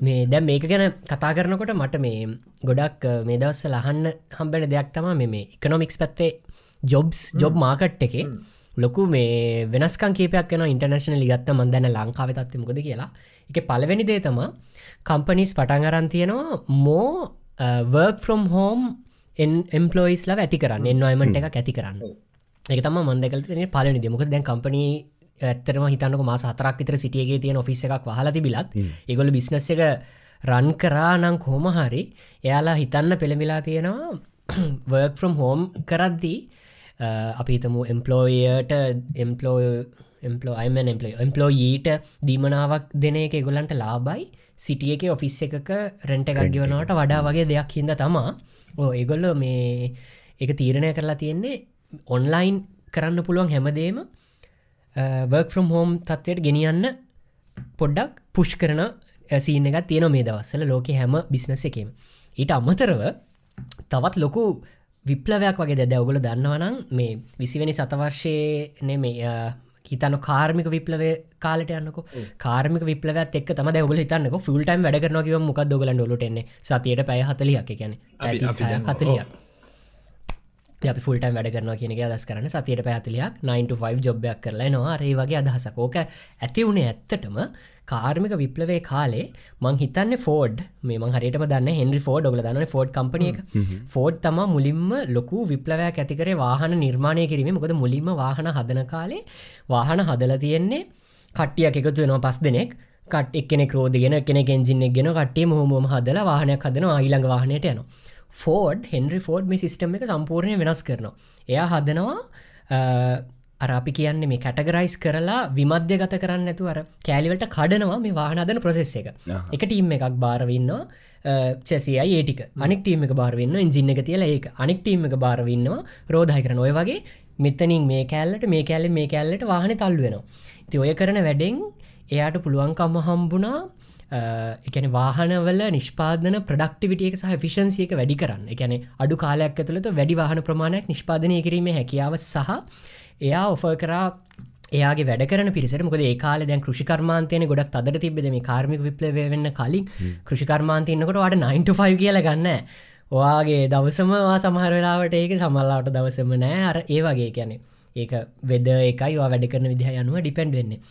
මේ දැ මේක ගැන කතා කරනකොට මට මේ ගොඩක් මේ දවස්ස ලහන්න හම්බෙන දෙයක් තමා මේ එකනොමික්ස් පැත්තේ ජොබ්ස් ජොබ් මාකට් එකේ ලොකු මේ වෙනස්කන් කේපයක් වෙන ඉන්ටර්නශන ලිගත්ත මන්දන්න ලංකාව තත්ත මොකද කියලා. එක පලවෙනි දේ තම කම්පනිස් පටන් අරන් තියෙනවා more work from home employees ලා ඇති කරන්න එන්වයිමට එක ඇති කරන්න. එක තම මන්දකල පලනි දෙමක දැන් කම්පනී ඇත්තරම හිතන්නක මාස හතරක් විතර සිටියගේ තියෙන ඔෆිස් එකක් වහලා තිබිලත් ඒගොල බිස්නස් එක රන් කරා නං කෝම හරි එයාලා හිතන්න පෙළමිලා තියෙනවා වර්ක් ෆ්‍රම් හෝම් කරද්දී අපි හිතම එම්පලෝයට එම්පලෝ එම්පලෝ අයිමන් එම්පලෝ එම්පලෝඊට දීමනාවක් දෙන එක ගොලන්ට ලාබයි සිටිය එක ඔෆිස් එකක රෙන්ට ගඩියවනවට වඩා වගේ දෙයක් හිද තමා. ඕ ඒගොල්ල මේ එක තීරණය කරලා තියෙන්නේ ඔන්ලයින් කරන්න පුළුවන් හැමදේම වර්ක් ෆ්‍රම් හෝම් තත්වයට ගෙනියන්න පොඩ්ඩක් පුෂ් කරන සීන එකක් තියෙන මේ දවස්සල ලෝක හැම බිස්නස එකම. ඊට අමතරව තවත් ලොකු විප්ලවයක් වගේ දැ ඔගුල දන්නවනම් මේ විසිවැනි සතවර්ශය නෙමේ හිතන කාර්මික විප්ලව කාලට යන්නක. කාර්මික විප්ලවත් එක් තම ඔබල හිතන්නක ෆුල්ටයිම් වැඩ කරනකව මොකක් දොගල ොලටෙන්නේ සතියට පැය හතලියක් ගැන හතලිය අපි ෆුල්ටයිම් වැඩ කරන කියන දස් කරන සතියට පැහතලයක් 9 ජොබ්යක් කරලා නවා රේ වගේ අදහසකෝක ඇති වුණේ ඇත්තටම කාර්මික විප්ලවේ කාලේ මං හිතන්න ෆෝඩ් මේ හරිට දන්න හෙන්රි ෆෝඩ් ඔගල දන්න ෆෝඩ් කම්පන එක. ෆෝඩ් තම මුලින්ම ලොකු විප්ලවයක් ඇතිකරේ වාහන නිර්මාණය කිරීම. මොකද මුලින්ම වාහන හදන කාලේ වාහන හදල තියෙන්නේ කට්ටියක් එකතු වෙනවා පස් දෙනෙක්. කට එක්න ක්‍රෝධගෙන කෙන කෙන්ජින්නෙක් ගෙන කටේ මොහොම හදල වාහනයක් හදන ආයිළඟ වාහනයට යනවා. ෆෝඩ් හෙන්රි ෆෝඩ් මේ සිිස්ටම් එක සම්පූර්ණය වෙනස් කරනවා. එයා හදනවා අරපි කියන්න මේ කැටගරයිස් කරලා විමධ්‍ය ගත කරන්න ඇතු අර කෑලිවලට කඩනවා මේ වාහනදන ප්‍රසෙස් එක. එක ටීම් එකක් බාරවින්නවා චැසියි ඒටික අනෙක් ටීම එක බාරවෙන්න ඉජින්න එක තියල ඒක. අනෙක් ටීම එක බාරවින්නවා රෝධය කරන ඔය වගේ. මෙතනින් මේ කෑල්ලට මේ කෑල්ල මේ කෑල්ලට වාහන තල්ලුවෙනවා ති ඔය කරන වැඩෙන් එයාට පුළුවන්කම්ම හම්බුණා එකන වාහනවල නිෂ්පාදන ප්‍රඩක්ටිවිටියක සහ ෆිෂන්සියක වැඩි කරන්න. එකැන අඩු කාලයක් ඇතුළත වැඩි වාහන ප්‍රමාණයක් නිෂ්පාදනය කිරීම හැකියාව සහ එයා ඔෆ කරා එයාගේ වැඩ කරන පිරිසට. මොකද ඒ කාල දැන් කෘෂිකර්මාන්තයන ගොඩක් අදර තිබෙද මේ කාර්මික විප්ලව වෙන්න කලින්. කෘෂිකර්මාන්තයන්නකට වාට 9ෆ කියල ගන්න ඔයාගේ දවසමවා සමහර වෙලාවට ඒක සමල්ලාට දවසම නෑ. අර ඒ වගේ කියැනෙ ඒක වෙද එකයි වැඩ කරන විදිහ යනුව ඩිපෙන්ඩ් වෙන්නේ.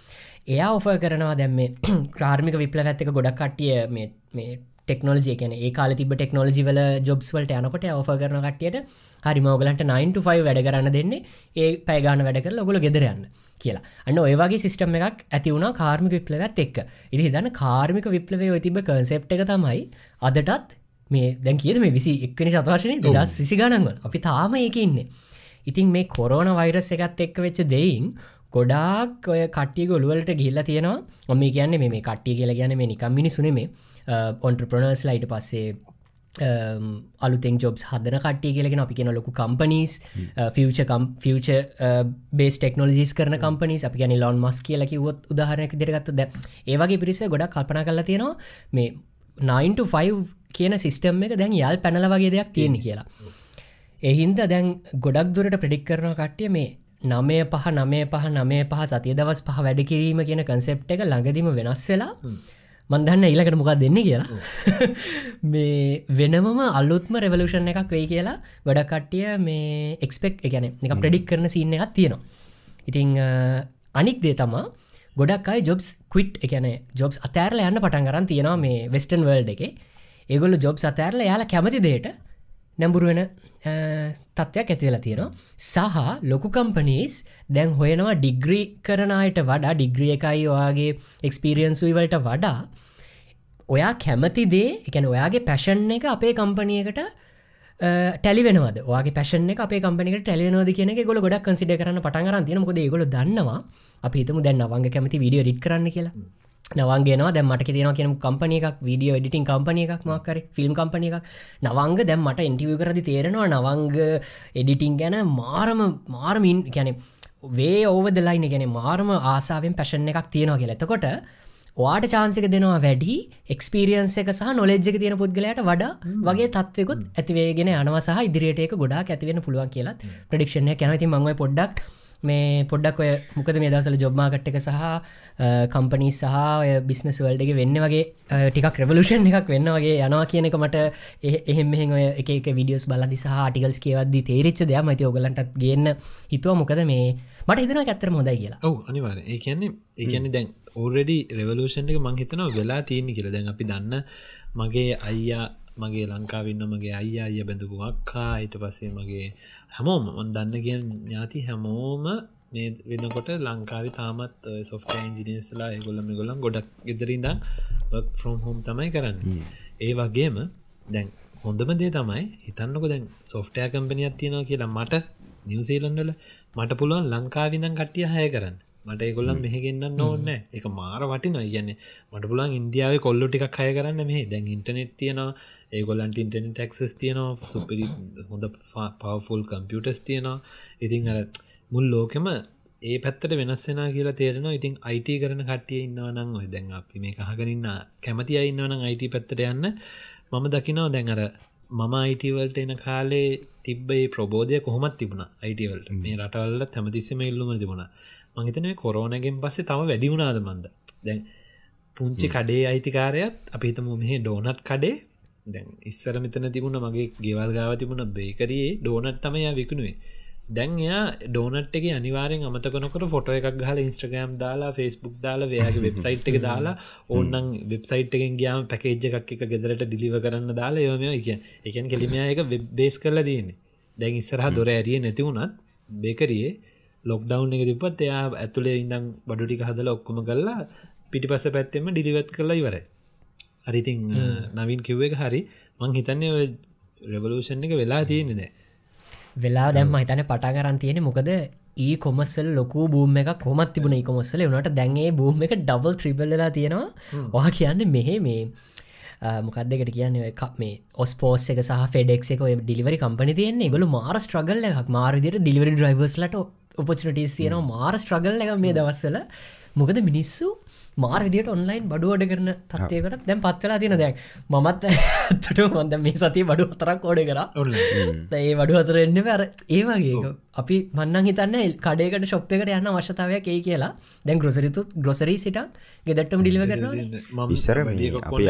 එයා ඔෆ කරනවා දැම්ම (clears throat) ක්‍රාර්මික විප්ල ඇත්තක ගොඩක් කට්ටිය මේ ටෙක්නෝජි කියන ඒ කාල තිබ ටෙක්නෝජි වල ජොබ්ස් වලට යනකොට ඔෆ කරන කටියට හරි මෝගලන්ට 9ෆ වැඩ කරන්න දෙන්නේ ඒ පැගාන වැඩ කර ලොගුල ගෙදරයන්න කියලා. අන්න ඔයවාගේ සිිස්ටම් එකක් ඇති වුණ කාර්මික විප්ලවත් එක් ඉදි දන්න කාර්මික විප්ලවය තිබ කන්සෙප් එක තමයි අදටත් මේ දැන් කියද මේ විසි එක්වනි සතවර්ශනය දස් විසි ගණන්වල අපි තාම ඒක ඉන්නේ. ඉතින් මේ කොරෝන වෛරස් එකත් එක්ක වෙච්ච දෙයින් ගොඩාක් ඔය කට්ටිය ගොළුවලට ගිල්ල තියෙනවා. ඔම කියන්නේ මේ කට්ටිය කියල ගැන මේ නිකම් මිනිසුනේ මේ ඔන්ට්‍රපනර්ස් ලයිට පස්සේ අලුතෙන් ජොබ්ස් හදන කට්ටිය කියලගෙන අපි කියෙන ලොකු කම්පනීස් ෆච බේස් ටෙක්නෝජිස් කරන කම්පනීස් අපි ගැන ලොන් මස් කියලකි වොත් උදාහරනක දෙරගත්ත ද ඒවගේ පිරිස ගොඩක් කල්පන කරලා තියෙනවා මේ 9 කියන සිිස්ටම් එක දැන් යල් පැනල වගේ දෙයක් තියෙන කියලා. එහින්ද දැන් ගොඩක් දුරට ප්‍රඩික් කරන කට්ටිය මේ නමය පහ නමය පහ නමය පහ සතිය දවස් පහ වැඩ කිරීම කියන කන්සෙප් එක ළඟදිම වෙනස් වෙලා මන්දන්න ඊලකට මොකක් දෙන්න කියලා. (laughs) මේ වෙනමම අල්ලුත්ම රෙවලූෂන් එකක් වෙයි කියලා ගොඩක් කට්ටිය මේ එක්ස්පෙක් එකන එක ප්‍රඩික් කරන සින්න එකක් තියෙනවා. ඉතිං අනික් දේ තමා ගොඩක් අයි ජොබ්ස් කවිට් එකන ජොබ්ස් අතෑරල යන්න පටන් කරන්න තියෙනවා මේ වෙස්ටන් වල්ඩ එක. ඒගොල්ල ජොබ්ස් අතෑරල යාලා කැමති දේට නැඹුරුවෙන තත්ත්වයක් ඇතිවෙලා තියෙනවා. සහ ලොකු කම්පනීස් දැන් හොයනවා ඩිග්‍රී කරනයට වඩා ඩිග්‍රිය එකයි ඔයාගේ එක්ස්පිරියන්සුයි වලට වඩා ඔයා කැමති දේ එකන ඔයාගේ පැෂන් එක අපේ කම්පනියකට ටැලිවෙනවද ගේ පැෂන අප කම්පනික ටැලනෝද කියන ගොල ගොඩක් කන්සිඩ කරන්න පටන්ගරන් තියන කොද ගොල දන්නවා අපි හිතම දැන් වගේ කැමති විඩියෝ රිට් කරන්න කියලා. නවන්ගේ දැ මට තියන කියන කම්පනය එකක් වීඩියෝ එඩිටින් කම්පනය එකක් මක්කර ෆිල්ම් කම්පනය එකක්. නවංග දැම් මට ඉන්ටිව කරදි තේරෙනවා නවංග එඩිටිං ගැන මාරම මාරමින් ගැන වේ ඕවද ලයින ගැන මාරම ආසාාවෙන් පැෂන් එකක් තියෙනවා කිය එතකොට වාට චාන්සක දෙනවා වැඩි එක්ස්පිරියන්ස එක සහ නොලෙජ්ක තියෙන පුද්ගලයට වඩා වගේ තත්වකුත් ඇතිවේගෙන අනවසහ ඉදිරියට එක ගොඩා ඇතිවෙන පුළුවන් කියලා ප්‍රඩික්ෂණය කැනති මංව පොඩ්ඩක් මේ පොඩ්ඩක් ඔය මොකද මේ දවසල ජොබ්මාකට් එක සහ කම්පනී සහ බිස්නස් වල්ඩගේ වෙන්න වගේ ටිකක් රෙවලූෂන් එකක් වෙන්න වගේ යනවා කියන එක මට එහෙම මෙහ ඔය එක විඩියස් බලදි සහ ටිකල්ස් කියවද්දි තේරිච්ච දෙයක් මති ඔගලන්ටත් ගන්න හිතුව. මොකද මේ මට හිතන ඇත්තර මොදයි කියලා. ඔව අනිවාර ඒ කියන්නේ ඒ කියන්නේ දැන් ඕරඩි රෙවලූෂන් එක මං හිතනවා වෙලා තියෙන කියලා. දැන් අපි දන්න මගේ අයියා මගේ ලංකාවන්න මගේ අයියා අය බැඳපු අක්කා අයිට පස්සේ මගේ හැමෝම ඔන් දන්න කිය ඥාති හැමෝම මේ වෙනකොට ලංකාවි තාමත් සොෆ්ට ඉන්ජිනියස්ලා ගොල්ලම ගොලන් ගොඩක් ගෙදරින්ද ෆ්‍රෝම් හෝම් තමයි කරන්න. ඒ වගේම දැන් හොඳම දේ තමයි හිතන්නක දැන් සොෆ්ටය කම්පනියක් තියෙනවා කියලා මට නිවසේලන්ඩල මට පුළුවන් ලංකාවිදන් කට්ටිය හය කරන්න. මට ඒගොල්ලම් මෙහගෙන්න්න ඕන්න එක මාර වටි නො කියන්නේ මට පුලන් ඉන්දියාව කොල්ලු ටික් කය කරන්න මේ දැන් ඉන්ටනෙට් තියෙනවා ඒගොල්ලන්ට ඉන්ටනෙ ටක්ස් තියනවා සුපිරි හොඳ පවෆුල් කම්පියටස් තියෙනවා. ඉතින් අර මුල් ලෝකෙම ඒ පැත්තට වෙනස්සෙන කියලා තේරෙනවා. ඉතින් අයිට කරන කටිය ඉන්නවනං ඔය දැන් අපි මේ කහගරන්න කැමති අයින්නවනම් අයිට පැත්තට යන්න. මම දකිනවා දැන් අර මම අයිටවල්ට එන කාලේ තිබ්බේ ප්‍රබෝධය කොහොමත් තිබුණ අයිටවල්ට මේ රටවල්ල තැමතිස්සම ඉල්ලුම තිබුණ. මහිතන කොරෝනගෙන් පස්සේ තම වැඩි වුණාද මන්ද? දැන් පුංචි කඩේ අයිතිකාරයත් අපි හිතම මෙහ ඩෝනට් කඩේ දැන් ඉස්සර මෙතන තිබුණ මගේ ගෙවල් ගාව තිබුණ බේකරයේ ඩෝනට් තමයා විකුණුවේ. දැන් එයා ඩෝනට් එක අනිවාරෙන් අමතකනකට ෆොට එකක් හල ඉස්ට්‍රගෑම් දාලා ෆෙස්බුක් දාලා වයාගේ වෙබ්සයිට් එක දාලා (laughs) ඕන්නන් වෙබ්සයිට් එකෙන් ගයාම පැකේජ් එකක් එක ගෙදරට දිලිව කරන්න දාලා යොම එක එකන් කෙලිමයා එක වෙබ්බේස් කරලා දන්නේ දැන් ඉස්සරහ දොර ඇරිය නැතිවුණත් බේකරයේ ලොක්ඩව් එක තිපත් එයා ඇතුළේ ඉඳම් බඩුටික හදල ඔක්කොම කරලා පිටි පස පැත්තෙම ඩිලිවත් කරලා ඉවරයි අරිතින් නවින් කිව්ව එක හරි. මං හිතන්නේ රෙවලූෂන් එක වෙලා තියෙනෙ දෑ වෙලා දැම්ම හිතන පටා කරන් තියෙන මොකද ඒ කොමස්සල් ලොකු බූම එක කොමත් තිබුණ කොමස්සල වනට දැන්ගේ බූම එක ඩබල් ත්‍රිබල්ලලා තියෙනවා. ඔහ කියන්න මෙහෙ මේ මොකක්දකට කියන්න එකක් මේ ඔස්පෝස් එක සහ ෆෙඩෙක් එක ඩිලිවරි කම්පනි තියන්නේ. ගොල මාර ස්ට්‍රගල් එකක්. මාරදිර ඩිලිවරි ඩ්‍රයිවර්ස්ලට ඔපචනටස් තියෙනවා. මාර ස්ට්‍රගල් එක මේ දවස්සල මොකද මිනිස්සු මාර් විදිට ඔන්ලයින් බඩුවඩ කරන තත්වයකට දැම් පත්වලා තින දැක් මත් ඇත්තට මොන්ද මේ සති බඩු අතරක් ඕඩ කර. ඒ වඩු අතර එන්න වැර ඒවාගේ අපි මන්න හිතන්න කඩේකට ශොප් එකට යන්න අවශ්‍යතාවයක් ඒ කියලා. දැන් ග්‍රොසරිතු ග්‍රොසරී සිට ගෙදටම ඩිලිව කරන ඉස්සර අපි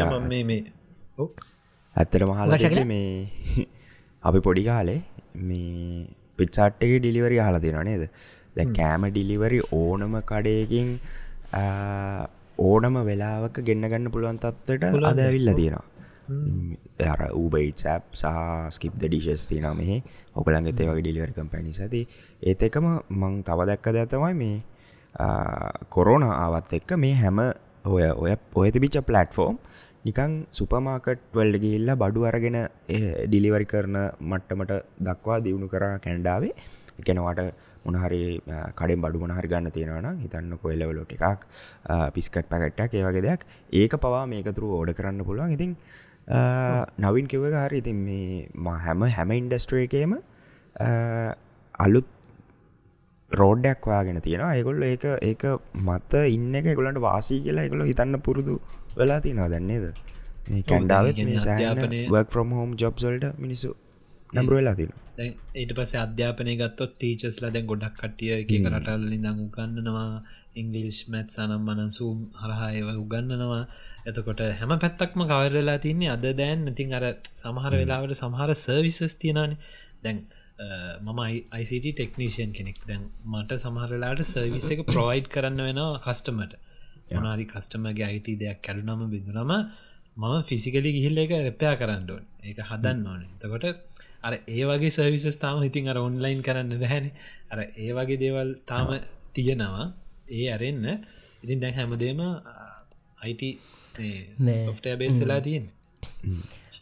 ඇත්තට මහල මේ (laughs) අපි පොඩි කාලේ මේ පිට්සාට්ටක ඩිලිවරි හලා දෙෙන නේද කෑම ඩිලිවරි ඕනම කඩයකින් ඕනම වෙලාවක ගෙන්න්නගන්න පුළුවන් තත්වට අද ඇවිල්ල තියෙනවා. අර ඌබයිට් සැප් සහ ස්කිප් ඩිශස් තින මේ ඔකළන්ගේ තේවගේ ඩිලිවර් කම්පැනි ඇති. ඒත් එකම මං තව දැක්ක දැතමයි මේ කොරෝන ආවත් එක්ක මේ හැම ඔය ඔය තිබිච්ච පලට්ෆෝම් නිකං සුපමාකට් වල්ඩ ගිල්ල බඩු අරගෙන ඩිලිවරි කරන මට්ටමට දක්වා දියුණු කරා කැන්ඩාවේ. එකනවාට මොනහරි කඩෙන් බඩු මොනහරි ගන්න තියෙනවන හිතන්න කොල්ලවලොට එකක් පිස්කට් පැකට්ටක් ඒවගේ දෙයක්. ඒක පවා මේකතුරු ඕඩ කරන්න පුළුවන්. ඉතින් නවින් කිව හරි ඉතින් මේ හැම හැම ඉන්ඩස්ට්‍රේකේම අලුත් රෝඩ්ඩයක් වාගෙන තියෙන ඒගොල්ල ඒක ඒක මත ඉන්න එක ගොලන්ට වාසී කියලා එකගොල හිතන්න පුරුදු වෙලා තියෙනවා. දැන්නේද කැන්ඩාවත් ෆ්‍රම් හෝම් ජොබ්සල්ට මිනිසු නම්බර වෙලා තින ඊට පස අධ්‍යාපනය ගත්තොත් ටීචස්ලා දැන් ගොඩක් කටිය එක රටල්ලින් දං උගන්නනවා ඉංගලිෂ් මැත් සනම් මනන් සූම් හරහායව උගන්නනවා එතකොට හැම පැත්තක්ම කවරලා තින්නේ අද දැන්. ඉතින් අර සමහර වෙලාවට සමහර සර්විසස් තියෙනන දැන් මම ICT ටෙක්නීෂයන් කෙනෙක්. දැන් මට සමහරලාට සර්විස එක ප්‍රොවයිඩ් කරන්න වෙනවා කස්ටමට යනාරි කස්ටමගේ අයිට දෙයක් කැඩුනම බිඳුනම මම ෆිසිකලි ගිහිල්ල එක රැපයා කරන්න ඕන. ඒක හදන්න ඕන. එතකොට අර ඒ වගේ සර්විසස් තාම ඉතින් අර ඔන්ලයින් කරන්න දැහැන අර ඒ වගේ දේවල් තාම තියෙනවා. ඒ අරෙන්න ඉතින් දැන් හැමදේම අයිට සොෆ්ටය බේස්සලා තියෙන්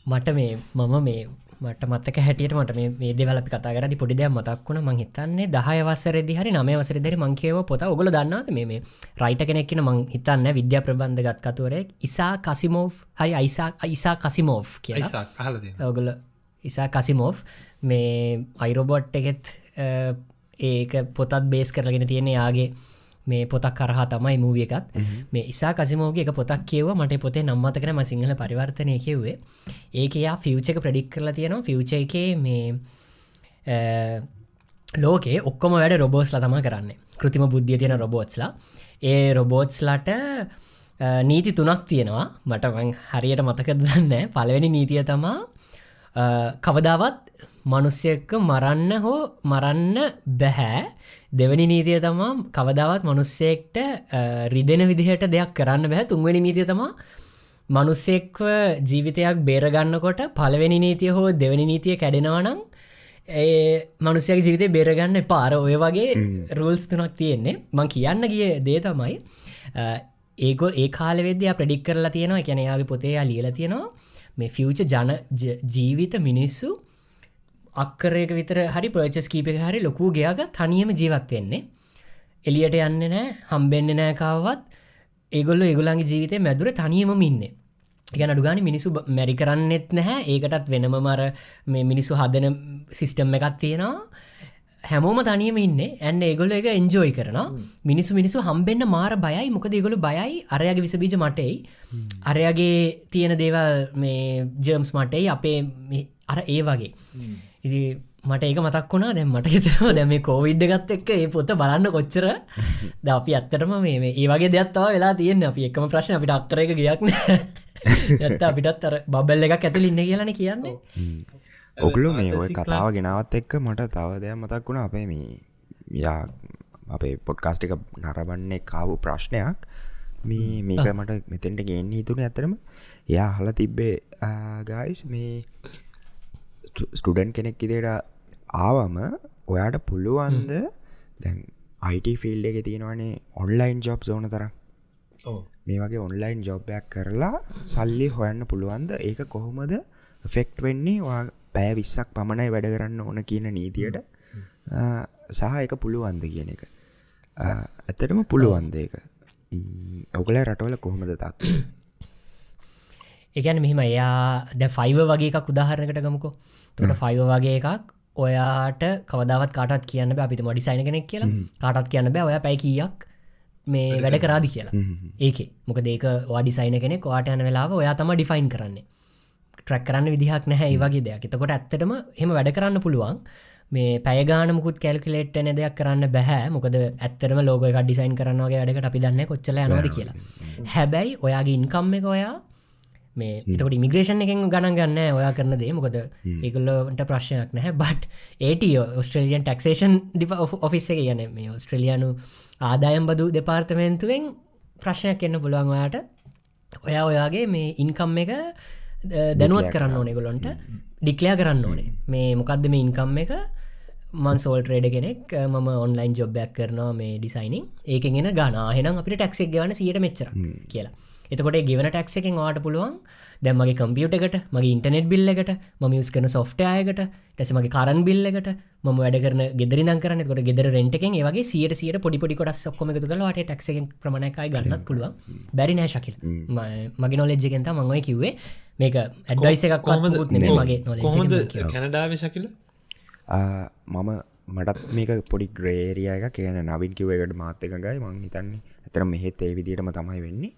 මට මේ මම මේ මට මත්තක හැටියට මට මේ දෙවල කතාරදි පොඩි දෙයක් මතක්වුණ මං හිතන්නේ දහය වසරදි හරි නම වසර දෙරි මංකේව පොත ඔගල දන්නද මේ රයිට කෙනෙක්න මං හිතන්න විද්‍යා ප්‍රබන්ධගත් කතුවරෙක් ඉසා කසිමෝ් හරි අයිසා අයිසා කසිමෝ් කිය ඔගල ඉසා කසිමෝ් මේ අයිරෝබොට් එකෙත් ඒක පොතත් බේස් කරගෙන තියෙන යාගේ මේ පොතක් කරහා තමයි මූවිය එකත් මේ ඉසා කසිමෝගේ එක පොතක් කියව මට පොතේ නම්මතකන ම සිංහල පරිවර්තනය කිව්වේ ඒක යා ෆියච් එක ප්‍රඩික් කරලා තියෙනවා. ෆියච එක මේ ලෝකේ ඔක්කොම වැඩ රොබෝස්ලා තම කරන්න. කෘතිම බුද්ධිය තියෙන රොබෝට්ස්ලා ඒ රොබෝට්ස්ලට නීති තුනක් තියෙනවා. මට හරියට මතක දන්න පළවෙනි නීතිය තමා කවදාවත් මනුස්්‍යයක්ක මරන්න හෝ මරන්න බැහැ. දෙවැනි නීතිය තමා කවදාවත් මනුස්සෙක්ට රිදෙන විදිහට දෙයක් කරන්න බැහැ. තුන්වැනි නීතිය තමා මනුස්සෙක්ව ජීවිතයක් බේරගන්නකොට පළවෙනි නීතිය හෝ දෙවැනි නීතිය කැඩෙනවනම් ඒ මනුස්සයක් ජීවිතය බේරගන්න පාර ඔය වගේ රූල්ස් තුනක් තියෙන්නේ. මං කියන්න ගිය දේ තමයි ඒගොල් ඒ කාලවෙද්‍ය ප්‍රඩික් කරලා තියෙනවා. එකැන යාගේ පොතේ ලියලා තියෙනවා මේ ෆියච ජන ජීවිත මිනිස්සු අක්කරයක විතර හරි පර්චස් කීප හරි ලොකූ ගයාග තනියම ජීවත් වෙන්නේ. එලියට යන්න නෑ හම්බෙන්න නෑකාවත් ඒගොල්ල ඒගොලන්ගේ ජීවිතය මැදුර තනියම ඉන්නේ. ගැන අඩුගාන මිනිසු මැරි කරන්නෙත් නැහැ. ඒකටත් වෙනම මර මේ මිනිස්සු හදන සිිස්ටම් එකත් තියෙනවා. හැමෝම තනියම ඉන්න. ඇන්න ඒගොල එක එන්ජෝයි කරන මිනිසු මිනිසු හම්බෙන්න්න මාර බයයි. මොකද ඒගොලු බයයි. අරයාගේ විසබීජ මටයි අරයාගේ තියෙන දේවල් මේ ජර්ම්ස් මටයි අපේ අර ඒ වගේ. ඉති මට ඒක මතක් වුණා. දැම් මට හිතනවා දැම මේ කෝවිඩ් ගත් එක්ක ඒ පොත බලන්න කොච්චර. ද අපි අත්තටම මේ ඒ වගේ දෙයක්ත්තාව වෙලා තියෙන අපි එකම ප්‍රශ්න අපිට අක්කර එක ගියක්න ඇත්ත (laughs) අපිටත් අර බබල් එකක් ඇතුල ඉන්න කියලන කියන්නේ ඔගුලු මේ ඔය කතාව ගෙනාවත් එක්ක මට තව දෙයක් මතක් වුණ. අපේ මේ යා අපේ පොඩ්කාස්ටික නරබන්නේ කාවු ප්‍රශ්නයක්. මේ මේක මට මෙතෙන්ට ගෙන් හිතුන ඇතරම එයා හල තිබ්බේ ගයිස් මේ ස්ටඩන් කෙනෙක් ඉදට ආවම ඔයාට පුළුවන්ද දැන් අයිට ෆිල්ඩ එක තියෙනවනේ ඔන්ලයින් ජොබ් ඕන තර මේ වගේ ඔන්ලයින් ජොබ්යක් කරලා සල්ලි හොයන්න පුළුවන්ද? ඒක කොහොමද ෆෙක්ට් වෙන්නේ පෑ විස්සක් පමණයි වැඩ කරන්න ඕන කියන නීතියට සහ එක පුළුවන්ද කියන එක. ඇත්තටම පුළුවන්ද එක ඔගල රටවල කොහොමද තක් එකන මෙහෙම එයා ද ෆයිව වගේ එකක් උදාහරණකට ගමුකෝ. තොට ෆයිව වගේ එකක් ඔයාට කවදාවත් කාටත් කියන්න අපිට මොඩි සයින කෙනෙක් කියලා. කාටත් කියන්න බෑ. ඔය පැයි කියක් මේ වැඩ කරාදි කියලා. ඒක. මොක දේක වාඩිසයින කෙනෙ වාට යන වෙලාව ඔයා තම ඩිෆයින් කරන්නේ ට්‍රක් කරන්න විදිහක් නැහැ ඒ වගේ දෙයක්. එතකොට ඇත්තටම හෙම වැඩ කරන්න පුළුවන්. මේ පැයගානමුකුත් කැල්කලේට් එන දෙයක් කරන්න බැහැ මොකද ඇත්තරම ලෝක එක ඩිසයින් කරනගේ වැඩකට අපි දන්න කොච්චල යනවද කියලා. හැබැයි ඔයාගේ ඉන්කම්ම එක ඔයා මේ එතකට ඉමිග්‍රේෂන් එකෙන් ගණන් ගන්න ඔයා කරන දේ. මොකද ඒගොල්ලට ප්‍රශ්නයක් නැහැ බට් ඒටියෝ ඔස්ට්‍රලියන් ටක්ෂේෂන් ඩිප ඔෆිස් එක කියන මේ ඔස්ට්‍රලියයානු ආදායම් බදු දෙපාර්තමේන්තුවෙන් ප්‍රශ්නයක් එන්න පුළුවන්වාට ඔයා ඔයාගේ මේ ඉන්කම් එක දැනුවත් කරන්න ඕනෙ ගොලොන්ට ඩික්ලයා කරන්න ඕනේ. මේ මොකක්ද මේ ඉන්කම් එක? මන් සෝල් ට්‍රේඩ කෙනෙක්. මම ඔන්ලයින් ජොබ්බයක් කරනවා මේ ඩිසයිනින් ඒකෙන් ගනාහෙනම් අපිට ටක්සෙක් ගවන සියට මෙච්චර කියලා. එතකොට ගෙවන ටක්ස එකෙන් වාට පුළුවන් දැම්මගේ කම්පියුට එකට මගේ ඉන්ටනෙට් බිල්ල එකට ම යස් කරන සොෆ්ටයකට ටැස මගේ කරන් බිල්ල එකට ම වැඩ කරන ගෙදරි කරන කොට ගෙදර රෙන්ටකෙන් ඒවගේ සියට සියට පොඩි පොඩි කොට ඔක්කොම එකතු කලට ටක්සක ප්‍රමණයකයි ගන්නත් පුළුවන්. බැරි නෑශකිල් මගේ නොලෙජ්ජකෙන්ත මංගයි කිව්වේ මේක ඇඩ්වයිස එකක් කොමද මගේ කොහොමද කැනඩාව ශකිල? මම මටත් මේක පොඩි ග්‍රේරිය එක කියන නවින් කිව එකට මාත එකගයි මං හිතන්නේ ඇතර මෙහෙත් ඒ විදිටම තමයි වෙන්නේ.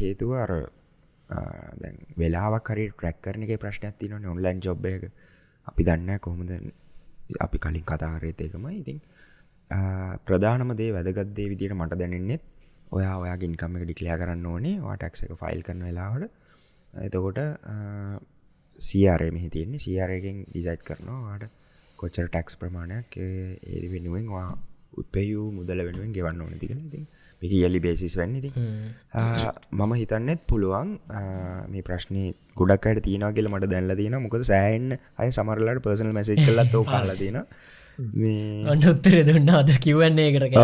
හේතුව අර දැන් වෙලාවක් හරි ට්‍රැක් කරන එක ප්‍රශ්නයක් තින ඔන්ලයින් ජොබ් එක. අපි දන්න කොහොමද අපි කලින් කතාරේත එකම ඉතින් ප්‍රධානම දේ වැදගත්දේ විදිට මට දැනෙන්නෙත් ඔයා ඔයාගින් කම එක ඩික්ලයා කරන්න ඕනේ. වාටක්ස එක ෆයිල් කරන වෙලාවට එතකොට සියාරය මෙහි තියෙන්නේ. සියාරයකින් ඩිසයිට් කරනවාට කොච්චර ටැක්ස් ප්‍රමාණයක් ඒ වෙනුවෙන් වා උත්පයූ මුදල වෙනුවෙන් ගෙවන්න ඕන තික ඉතින් මේක යලි බේසිස් වෙන්න. ඉති මම හිතන්නෙත් පුළුවන් මේ ප්‍රශ්නය ගොඩක් අයට තියනා කියල මට දැල්ල තියෙන මොකද සෑන් අය සමරලට පර්සනල් මැසේජ් කලත් ෝ කාල තියෙන ඔන්න උත්තර දුන්න. අද කිවන්නේ එකට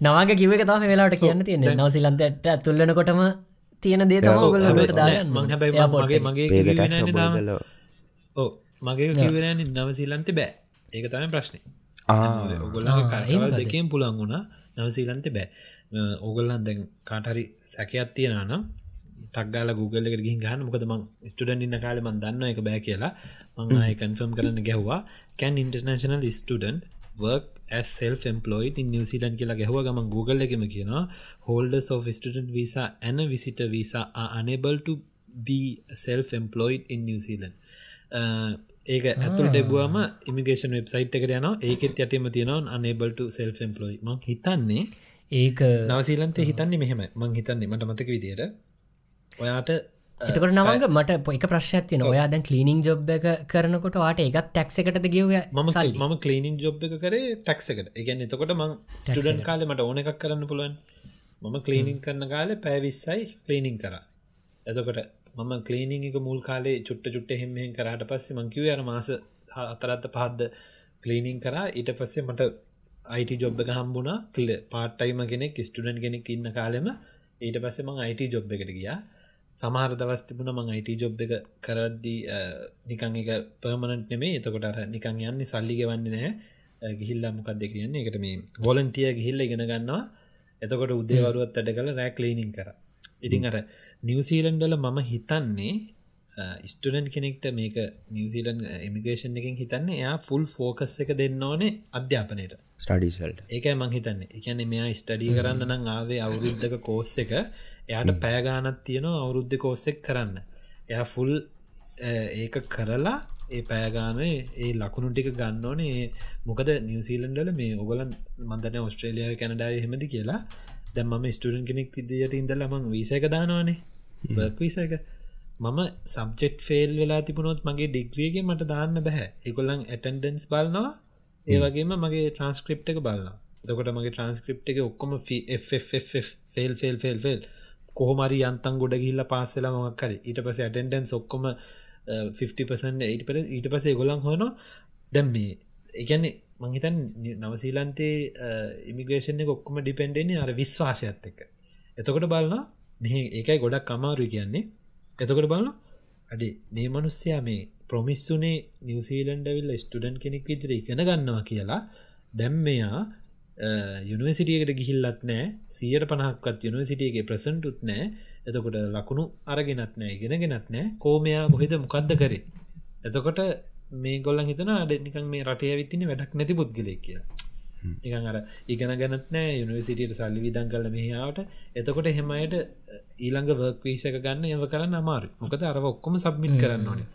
නවාග කිව එක තම වෙලාට කියන්න තියෙන නවසිලන්තට තුල්ලනකොටම තියෙන දේ තම ඔගලට දාගන්න මගේ මගේ ඕ මගේ කිවරන නවසීලන්ත බෑ. ඒක තමයි ප්‍රශ්නය ඔගොල්ල කරසවල් දෙකෙන් පුළන් වුණා නවසීලන්ත බෑ. ඕගොල්ලන් දැන් කාටහරි සැකයක් තියෙන නම් ටක්ගල Google එකට ගින් ගහන්න. මොකද මං ස්ටඩන් ඉන්න කාල මන් දන්න එක බෑ කියලා. මං කන්ෆර්ම් කරන්න ගැහවා. Can international student work self-employed in New Zealand කියලා ගැහුව ගමන් Google එකම කියනවා holders of visa are unable to be self-employed in New Zealand. Uh, ඒක ඇතුළට එබුවම ඉමිගේෂන් වෙබ්සයිට් එකට යනවා. ඒකෙත් යටම තියෙනවා අනබල්ට සෙල්ෆම්පලොයි ම හිතන්නේ ඒක නවසීලන්තේ හිතන්නේ මෙහෙම මං හිතන්නේ මට මතක විදියට ඔයාට එතකට නවග මට පොයික ප්‍රශ්යක් තින ඔයා දැන් කලීනිින් ජොබ් එක කරනකොට වාට එකක් ටැක්ස එකටද ගව ම ම කලීනිින් ජොබ් එක කරේ ටැක්ස එකට. එකගැන් එතකොට මං ස්ටඩන් කාල මට ඕන එකක් කරන්න පුළුවන්. මම කලීනිින් කරන කාලෙ පැවිස්සයි කලීනිින් කර. එතකොට මම කලීනිං එක මුල් කාලේ චුට්ට චුට්ට හෙමෙන් කරට පස්සේ මංකිව අර මාස අතරත්ත පහද්ද කලීනිං කරා. ඊට පස්සේ මට අයිට ජොබ් එක හම්බුණා. කල පාට්ටයිම කෙනෙක් ස්ටඩන් කෙනෙක් ඉන්න කාලෙම. ඊට පස්සේ මං අයිට ජොබ් එකට ගියා සමහර දවස් තිබුණ මං අයිට ජොබ් එක කරද්දී නිකං එක පර්මණට් නෙමේ එතකොට නිකං යන්නේ සල්ලිග වන්නේ නෑ ගිහිල්ලා මොකක් දෙ කියන්නේ? එකට මේ වොලන්ටිය ගිහිල්ල ඉගෙන ගන්නවා. එතකොට උදේවරුවත් අඩ කළ රැක් ලීනිින් කර. ඉතින් අර නිවසීලන්ඩල මම හිතන්නේ ස්ටඩන් කෙනෙක්ට මේක නිවසිීලන් ඉමිග්‍රේෂන් එකින් හිතන්න එයා ෆුල් ෆෝකස් එක දෙන්න ඕනේ අධ්‍යාපනයට. ස්ටඩිසල්ට ඒකයි මං හිතන්න. එකන මෙයා ස්ටඩී කරන්න නම් ආවේ අවුරුද්ධක කෝස් එක එයාට පෑගානත් තියෙනවා අවුරුද්ධ කෝස්සෙක් කරන්න එයා ෆුල් ඒක කරලා ඒ පෑගානේ ඒ ලකුණු ටික ගන්න ඕනේ මොකද නිවසීලන්ඩල මේ ඔගලන් මන්දන ඔස්ට්‍රේලියාව කැනඩාව හෙමති කියලා දැම් මම ස්ටඩන් කෙනෙක් විදිට ඉඳල මං විසක දානවානේ බර්ක්විසක මම සබ්ජෙට් ෆෙල් වෙලා තිබුණොත් මගේ ඩිග්‍රියගේ මට දාන්න බැහැ එකොල්ලන් ඇටන්ඩන්ස් බලනවා ඒ වගේම මගේ ට්‍රන්ස්ක්‍රප් එක බලන්න දකොට මගේ ට්‍රන්ස්ක්‍රප් එක ඔක්කොම fail fail fail fail fail කොහමරි යන්තන් ගොඩ ගිල්ල පාසලා මොක්කර ඊට පස ඇටන්ඩන්ස් ඔක්කොම 50% ඊට පසේ ගොලන් හොන දැම් මේ එකන්නේ මංහිතන් නවසීලන්තේ ඉමිග්‍රේෂන් එක ඔක්කොම ඩිපෙන්ඩෙන්නේ අර විශ්වාසයත් එක එතකොට බලන්න මෙහ ඒකයි ගොඩක් අමාරු කියන්නේ. එතකොට බලන්න අඩි මේ මනුස්්‍යයා මේ ප්‍රමිස්සුනේ නිවසීලන්ඩවිල්ල ස්ටඩන් කෙනෙක් විදිර ඉගෙන ගන්නවා කියලා. දැම්මයා යුනිවසිටියකට ගිහිල්ලත් නෑ. සියට පනහක්වත් යුනිවසිටියගේ ප්‍රසන්ටුත් නෑ. එතකොට ලකුණු අරගෙනත් නෑ ඉගෙනගෙනත් නෑ. කෝමයා මොහිද මොකක්ද කරේ? එතකොට මේ ගොල්ල හිතන අඩනිකන් මේ රටය විතින වැඩක් නැති පුද්ගලය කිය නිකන් අර ඉගෙන ගැනත් නෑ යුනිවසිටියට සල්ලි විදන් කල මෙහාවට එතකොට හෙමයට ඊළඟ වර්ක්වීසක ගන්න යව කරන්න අමාරු මොකද අරව ඔක්කොම සබ්මිට කරන්න ඕනේ.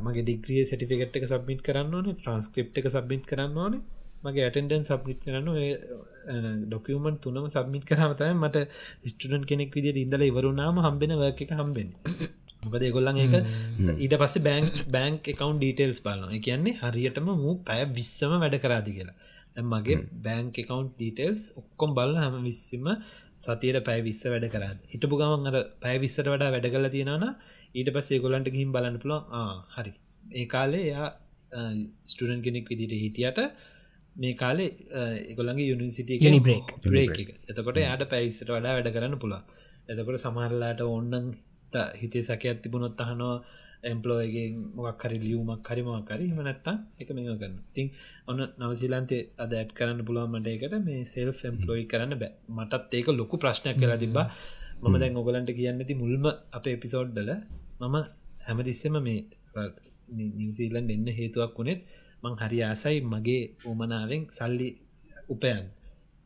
මගේ ඩිග්‍රිය සටිෆිකට් එක සබ්මිට කරන්න ඕනේ ට්‍රන්ස්ක්‍රප් එක සබ්මිට කරන්න ඕනේ මගේ ඇටෙන්ඩන් සබ්මිට කරන්න ඩොකියමන් තුනම සබ්මිට කරමතයි මට ස්ටඩන් කෙනෙක් විදිට ඉඳල ඉවරුනාම හම්බෙන වර්ක එක හම්බෙන් මොකද ගොල්ලන් ඒක ඊට පස්සේ බෑන්ක් බෑන්ක් එකකවන්් ඩීටේල්ස් බලන්න කියන්නේ හරියටම මූ පැය විස්සම වැඩ කරාදි කියලා. මගේ බෑන්ක් එකකවන්් ඩීටේල්ස් ඔක්කොම් බල්ල හම විස්සම සතියට පැයි විස්ස වැඩ කරන්න හිටපු ගමන් අර පැයි විස්සට වඩා වැඩ කල තියෙනන ඊට පස්සේ ගොලන්ට ගහිම් බලන්න පුළොන් හරි. ඒ කාලේ එයා ස්ටඩන් කෙනෙක් විදිට හිටියට මේ කාලේ එකොළගේ යුනිසිට බ්‍රේක් බ්‍රේක් එතකොට යාට පැයිස්සට වඩා වැඩ කරන්න පුළා එතකොට සමහරලාට ඔන්නන් හිතේ සැකයක් තිබුණොත් අහනවා එම්පලෝයගේ මොක් හරි ලියවමක් හරිමක් කරි හමනැත්තා එක මේ කරන්න තින් ඔන්න නවසිලන්තේ අද ඇත් කරන්න පුළුවන්මට එකට මේ සෙල් එම්පලෝයි කරන්න බෑ. මටත් ඒක ලොකු ප්‍රශ්නයක් කලා තිබා මම දැන් ඔගලන්ට කියන්න ති මුල්ම අප එපිසෝඩ්ඩල මම හැමතිස්සෙම මේ නිවසීලන් එන්න හේතුවක් වුණෙත් මං හරි ආසයි මගේ ඕමනාවෙන් සල්ලි උපයන්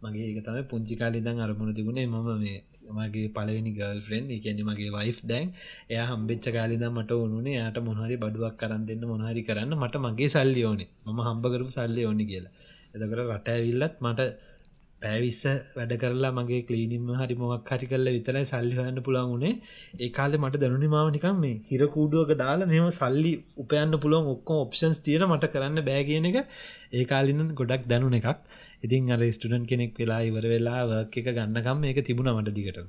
මගේ ඒක තම පුංචි කාලිදං අරමුණ තිබුණේ මම මේ මගේ පලවෙනි ගල් ෆ්‍රෙන්න් එකන්නේ මගේ වයිෆ් දැන්. එය හම්බෙච්ච කාලිද මට ඕනුනේ යාට මොහරි බඩුවක් කරන්න දෙන්න මොහරි කරන්න. මට මගේ සල්ලි ඕනේ. ම හම්බකරපු සල්ලි ඕනි කියලා. එතකට රට ඇවිල්ලත් මට පැවිස්ස වැඩ කරලා මගේ කලීනිම හරි මොක් හරි කරල විතරයි සල්ලි හන්න පුළන් වුණේ ඒ කාලෙ මට දැනුනි මාවනිකම් මේ හිරකූඩුවක දාලා මෙම සල්ලි උපයන්න පුළුවන් ඔක්කොම ඔප්ෂන්ස් තියර මට කරන්න බෑගියන එක ඒ කාලින්න ගොඩක් දැනුන එකක්. ඉතින් අර ස්ටඩන් කෙනෙක් වෙලා ඉවර වෙලා වර්ක එක ගන්නකම් ඒක තිබුණ මට දිගට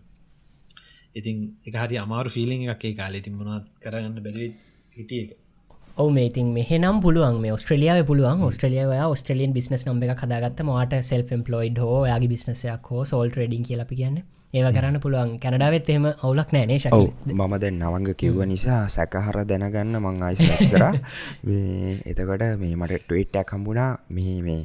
ඉතින් එක හරි අමාරු ෆිලිං එකක් ඒ කාලෙ. තිබුණත් කරගන්න බැරි හිටිය එක ඔව මේතින් මෙහනම් පුළුවන්. මේ ස්ට්‍රලියාව පුළුවන්. ස්ට්‍රලියාව ස්ට්‍රලියන් බිස්නස් නම්බ එක කදාගත්ත මට සෙල් එම්පලොයිඩ් හෝ යාගේ බිස්නසයක් හෝ සෝල් ට්‍රඩින් කියලපි කියන්න. ඒව කරන්න පුළුවන්. කැනඩාවත් එම අවුලක් නෑනේ ශ මම දැන් නවංග කිව්ව නිසා සැකහර දැනගන්න මං අයිස්ච කර. (laughs) එතකොට මේ මට ට්වීට්ටක් හම්බුණා. මෙහි මේ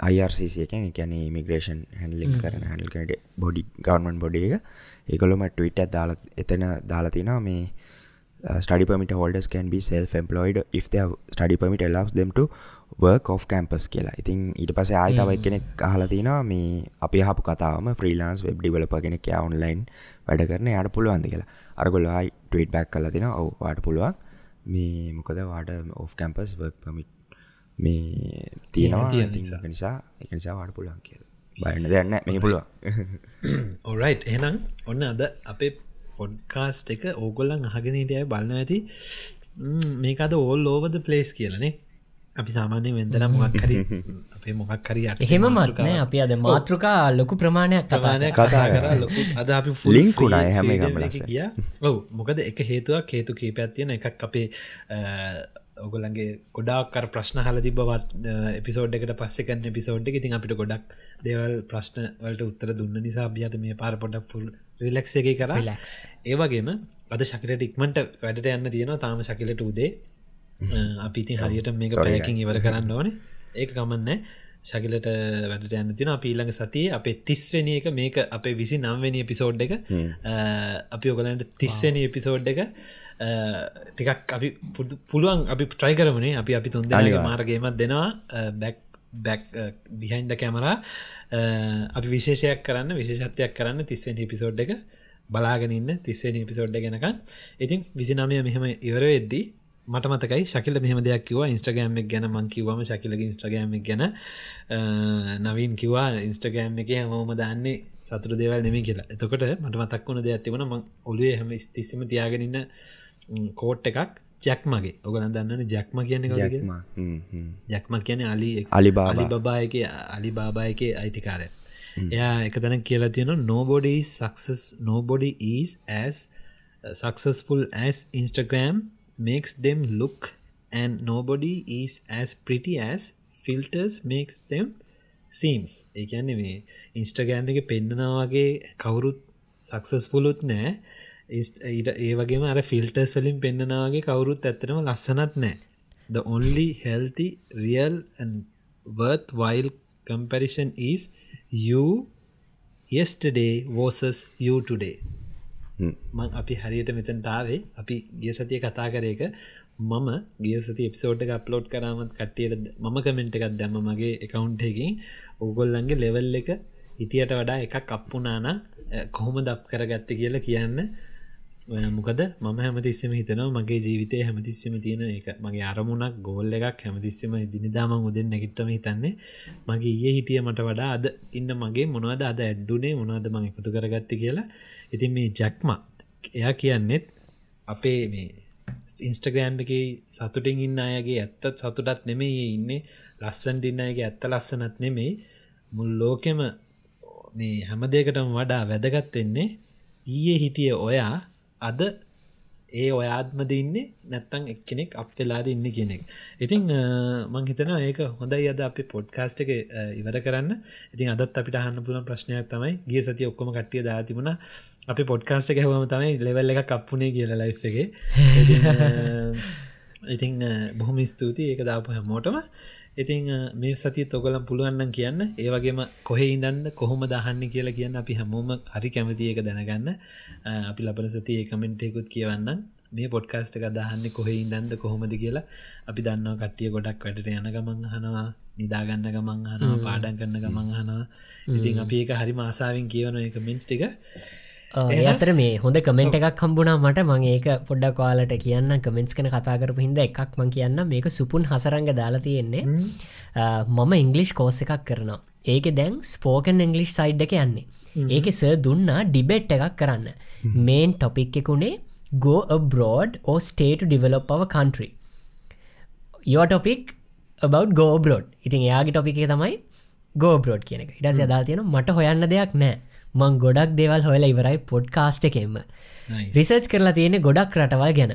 අයිRCසියකෙන් එකැන ඉමිග්‍රේෂන් හැන්ලිින් කරන හැල්කට බොඩි ගවන්මන් බොඩි එක. ඒකොළොම ටවිට් දාලා එතන දාලතිනා මේ uh, study permit holders can be self-employed if have study permit allows them to work off campus කියලා. ඉතින් ඊට පස ආයතවයි කෙනෙක් අහලතිනවා මේ අපි හපු කතාවම ෆ්‍රීලාන්ස් වෙබ් ඩිවලප කෙනෙක් ඔන්ලයින් වැඩ කරන යට පුළුවන්ද කියලා. අරගොල්ලයි ටීට් බැක් කල තින ඔව වාට පුළුවන්. මේ මොකද වාට ඔෆ් කැම්පස් වර්ක් පමිට් මේ තියෙනවා. නිසා. එක නිසා වාට පුළුවන් කියල. බයන්න දෙන්න මේ පුළුවන්. (coughs) ඔරයි් එනම් ඔන්න අද අපේ පොඩ්කාස්ට එක ඕගොල්ලන් අහගෙනටය බලන්න ඇති. මේකද ඕල් ලෝවද පලේස් කියලනේ අපි සාමාන්‍ය වෙන්දන මොක්හරි (laughs) අපේ මොකක් හරි එහෙම මර්කනය අපි අද මාතෘකා ලොකු ප්‍රමාණයක් කතානය කතා කර ලොකු (laughs) අද අපි ලිංකුණා හැම ගමලස ඔව මොකද එක හේතුවක් හේතු කීපයක් තියෙන එකක් අපේ ඔගලන්ගේ ගොඩාක්කර ප්‍රශ්න හල තිබවත් එපිසෝඩ් එකට පස්සෙකන්න එපිසෝඩ් එක. ඉතින් අපිට ගොඩක් දේවල් ප්‍රශ්න වලට උත්තර දුන්න නිසා අභ්‍යත මේ පාර පොඩක් ෆුල් රිලක්ස කර. ලක්ස් ඒවගේම අද ශකිලට ඉක්මට වැඩට යන්න තියෙනවා තාම ශකිලට උදේ. අපිති හරියට මේක පැයකින් ඉවර කරන්න ඕන. ඒක කමන්න ශකිලට වැඩට යන්න තින අපීල්ළඟ සතිය අපේ තිස්වනි එක මේක අපේ විසි නම්වනි එපිසෝඩ් එක. අපි ඔගලන්ට තිස්වනි එපිසෝඩ් එක ටිකක් අපි පුළුවන් අපි ට්‍රයි කරමනේ. අපි අපි තුන්ද මාර්ගේමත් දෙනවා. බැක් බැක් බිහින්ද කැමරා අපි විශේෂයක් කරන්න විශේෂත්වයක් කරන්න තිස්වෙනි පිසෝඩ් එක. බලාගෙනන්න තිස්වෙනි පිසෝඩ් ගෙනක ඉතින් විසිනමය මෙහෙම ඉවර වෙද්දී මට මතකයි ශකිල මෙහම දෙයක් කිව ඉස්ට්‍රගෑම්ක් ගැන මං කිවම ශකිලක ඉස්ට්‍රගෑම්ක් ගැන. නවීන් කිවා ඉන්ස්ට්‍රගෑම් එක හමෝම දන්නේ සතුර දේවල් නෙමි කියලා. එතකොට මට මතක් වුණ දෙයක් තිබන ම ඔලුවේ හම ස්තිසිම තියාගෙනන්න කෝට් එකක්. ජැක්මගේ. ඔගලන් දන්නන ජැක්ම කියන ජැක්ම. ජැක්ම කියන අලි අලි බාලි බබායක අලි බාබායක අයිතිකාරය. එයා එක තැන කියලා තියෙන nobody success nobody is as successful as Instagram makes them look and nobody is as pretty as filters make them seems. ඒකන්නේ මේ ඉන්ස්ටගෑම් එක පෙන්න්නනවාගේ කවුරුත් සක්සස්ෆුලුත් නෑ ඊට ඒ වගේම අර ෆිල්ටර්ස් වලින් පෙන්න්නනවාගේ කවුරුත් ඇත්තනම ලස්සනත් නෑ. The only healthy real and worthwhile comparison is you yesterday versus you today. මං අපි හරියට මෙතන්ටාවේ අපි ගිය සතිය කතා කරේක මම ගිය සති එපිසෝඩ් එක අප්ලෝඩ් කරාමත් කට්ටියට මම කමෙන්ට් එකක් දැම මගේ එකකවුන්් එකින් ඕගොල්ලන්ගේ ලෙවල් එක හිටියට වඩා එකක් අපපුනාන කොහොම දප් කරගත්ත කියලා කියන්න මොකද? මම හැමතිස්සම හිතනවා මගේ ජීවිතය හැමතිස්සම තියෙන එක. මගේ අරමුණක් ගෝල්ල එකක් හැමතිස්සම දිනිදාම උදෙන් නැගිටම හිතන්නේ. මගේ ඒ හිටිය මට වඩා අද ඉන්න මගේ මොනවද අද ඇඩ්ඩුනේ මොනවද මං එකතු කරගත්ත කියලා. ඉතින් මේ ජැක්ම එයා කියන්නෙත් අපේ මේ ඉන්ස්ටග්‍රෑම් එක සතුටින් ඉන්න අයගේ ඇත්තත් සතුටත් නෙමේ ඉන්නේ. ලස්සන් දින්න අයගේ ඇත්ත ලස්සනත් නෙමෙයි. මුල් ලෝකෙම මේ හැමදේකටම වඩා වැදගත් වෙන්නේ ඊයේ හිටිය ඔයා අද ඒ ඔයාත්ම දෙන්නේ නැත්තං එක්කෙනෙක් අප වෙලාද ඉන්න කෙනෙක් ඉතිං මං හිතන ඒක හොඳයි අද අපි පොඩ්කාස්ට් එක ඉවර කරන්න. ඉතින් අදත් අපිට අහන්න පුළන් ප්‍රශ්නයක් තමයි ගිය සති ඔක්කොම කට්ටිය දාතිබුණ අපි පොඩ්කාස්ට එක හවම තමයි ලෙවල් එක කප්පුනේ කියලා ලයි් එක. ඉතිං බොහොම ස්තුතියි. ඒක දාපු හැමෝටම. ඉතිං මේ සති තොගලම් පුළුවන්න්න කියන්න. ඒවගේම කොහෙ ඉදන්න කොහොම දහන්න කියලා කියන්න අපි හැමෝම හරි කැමති එක දැනගන්න. අපි ලබන සති ඒ කමෙන්ටෙකුත් කියවන්න මේ පොඩ්කාස්ට එක දහන්න කොහෙ ඉදන්ද කොහොමද කියලා. අපි දන්නවා කට්ටිය ගොඩක් වැඩට යන ගමන් හනවා නිදාගන්න ගමන් හනවා පාඩන් කරන්න ගමන් හනවා ඉතින් අපි ඒක හරි මාසාාවෙන් කියවන එක මින්ස්ටික අතර මේ හොඳ කමෙන්ට් එකක් හම්බුණා මට. මං ඒක පොඩ්ඩක් කාලට කියන්න කමෙන්ට්ස් කන කතාකරපු හිද එකක් මං කියන්න මේක සුපුන් හසරංග දාලා තියෙන්නේ. මම ඉංගලිෂ් කෝස එකක් කරනවා. ඒක දැන් ස්පෝකන් ඉංගලිෂ් සයිඩ් එක යන්නේ. ඒක ස දුන්නා ඩිබෙට් එකක් කරන්න. Main topic එකුණේ go abroad or state develop our country your topic about go abroad ඉතින් එයාගේ ටොපික තමයි ගෝ බ්‍රෝඩ් කියන එක. ඉටස අදා තියෙන මට හොයන්න දෙයක් නෑ මං ගොඩක් දේවල් හොයලා ඉවරයි පොඩ්කාස්ට එකෙම රිසර්ච් කරලා තියෙන ගොඩක් රටවල් ගැන.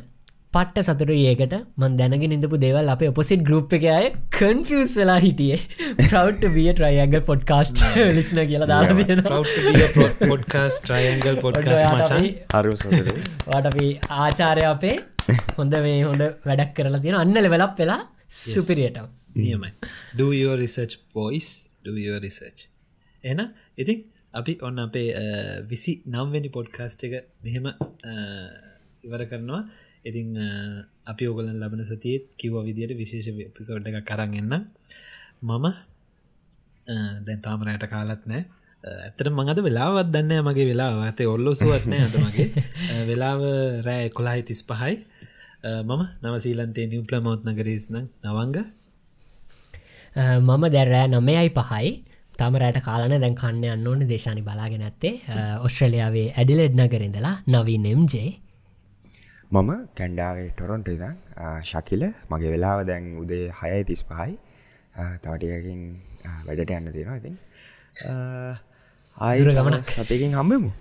පට්ට සතුරු ඒකට. මන් දැනගෙන ඉඳපු දේවල් අප ඔපොසිට ගරුප් එක අය කන්ෆියස් වෙලා හිටියේ. ප්‍රව් විය ට්‍රයිඇගල් පොඩ්කාස්ට ලිස්න කියලා දා පොඩ්කාස් ට්‍රයිඇගල් පොඩ්කාස් වාට අපි ආචාරය අපේ හොඳ මේ හොඳ වැඩක් කරලා තියෙන අන්න ලෙවලක් වෙලා සුපිරියට නියමයි. Do research boys do research එන ඉතින් අපි ඔන්න අපේ විසි නම්වැනි පොඩ්කාස්ට් එක මෙහෙම ඉවර කරනවා. ඉතිං අපි ඕගලන් ලබන සතියත් කිව විදියට විශේෂ පිසෝඩ් එක කරන්න මම දැන් තාමරයට කාලත් නෑ. ඇතට මඟද වෙලාවත් දන්න මගේ වෙලා ඇතේ ඔල්ලොසුවත්නෑ අතමගේ වෙලාව රෑ කොලාහි තිස් පහයි. මම නවසීලන්තේ නිියම්පලමවත්න ගරීස්න නවංග. මම දැරෑ නමයයි පහයි. තම රෑට කාලන දැන් කන්න අන්න ඕන දේශානි බලාගෙන ඇත්තේ. ඔස්ට්‍රලියාවේ ඇඩිලෙඩ් නගරෙදලා නවී නෙම්ජේ මම කැන්ඩාවේ ටොරොන්ට ඉදන් ශකිල මගේ වෙලාව දැන් උදේ හයයි තිස් පහයි තවටියකින් වැඩට යන්න තියෙනවා ඉතින්. ආයුර ගමන සතයකින් හම්බෙමු.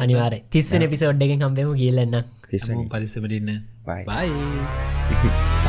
අනිවාර තිස්සන පිසෝඩ්ඩකින් හම්බෙමු. ගිල්ලන්න තිස්සම පරිසමටින්න බයි (laughs)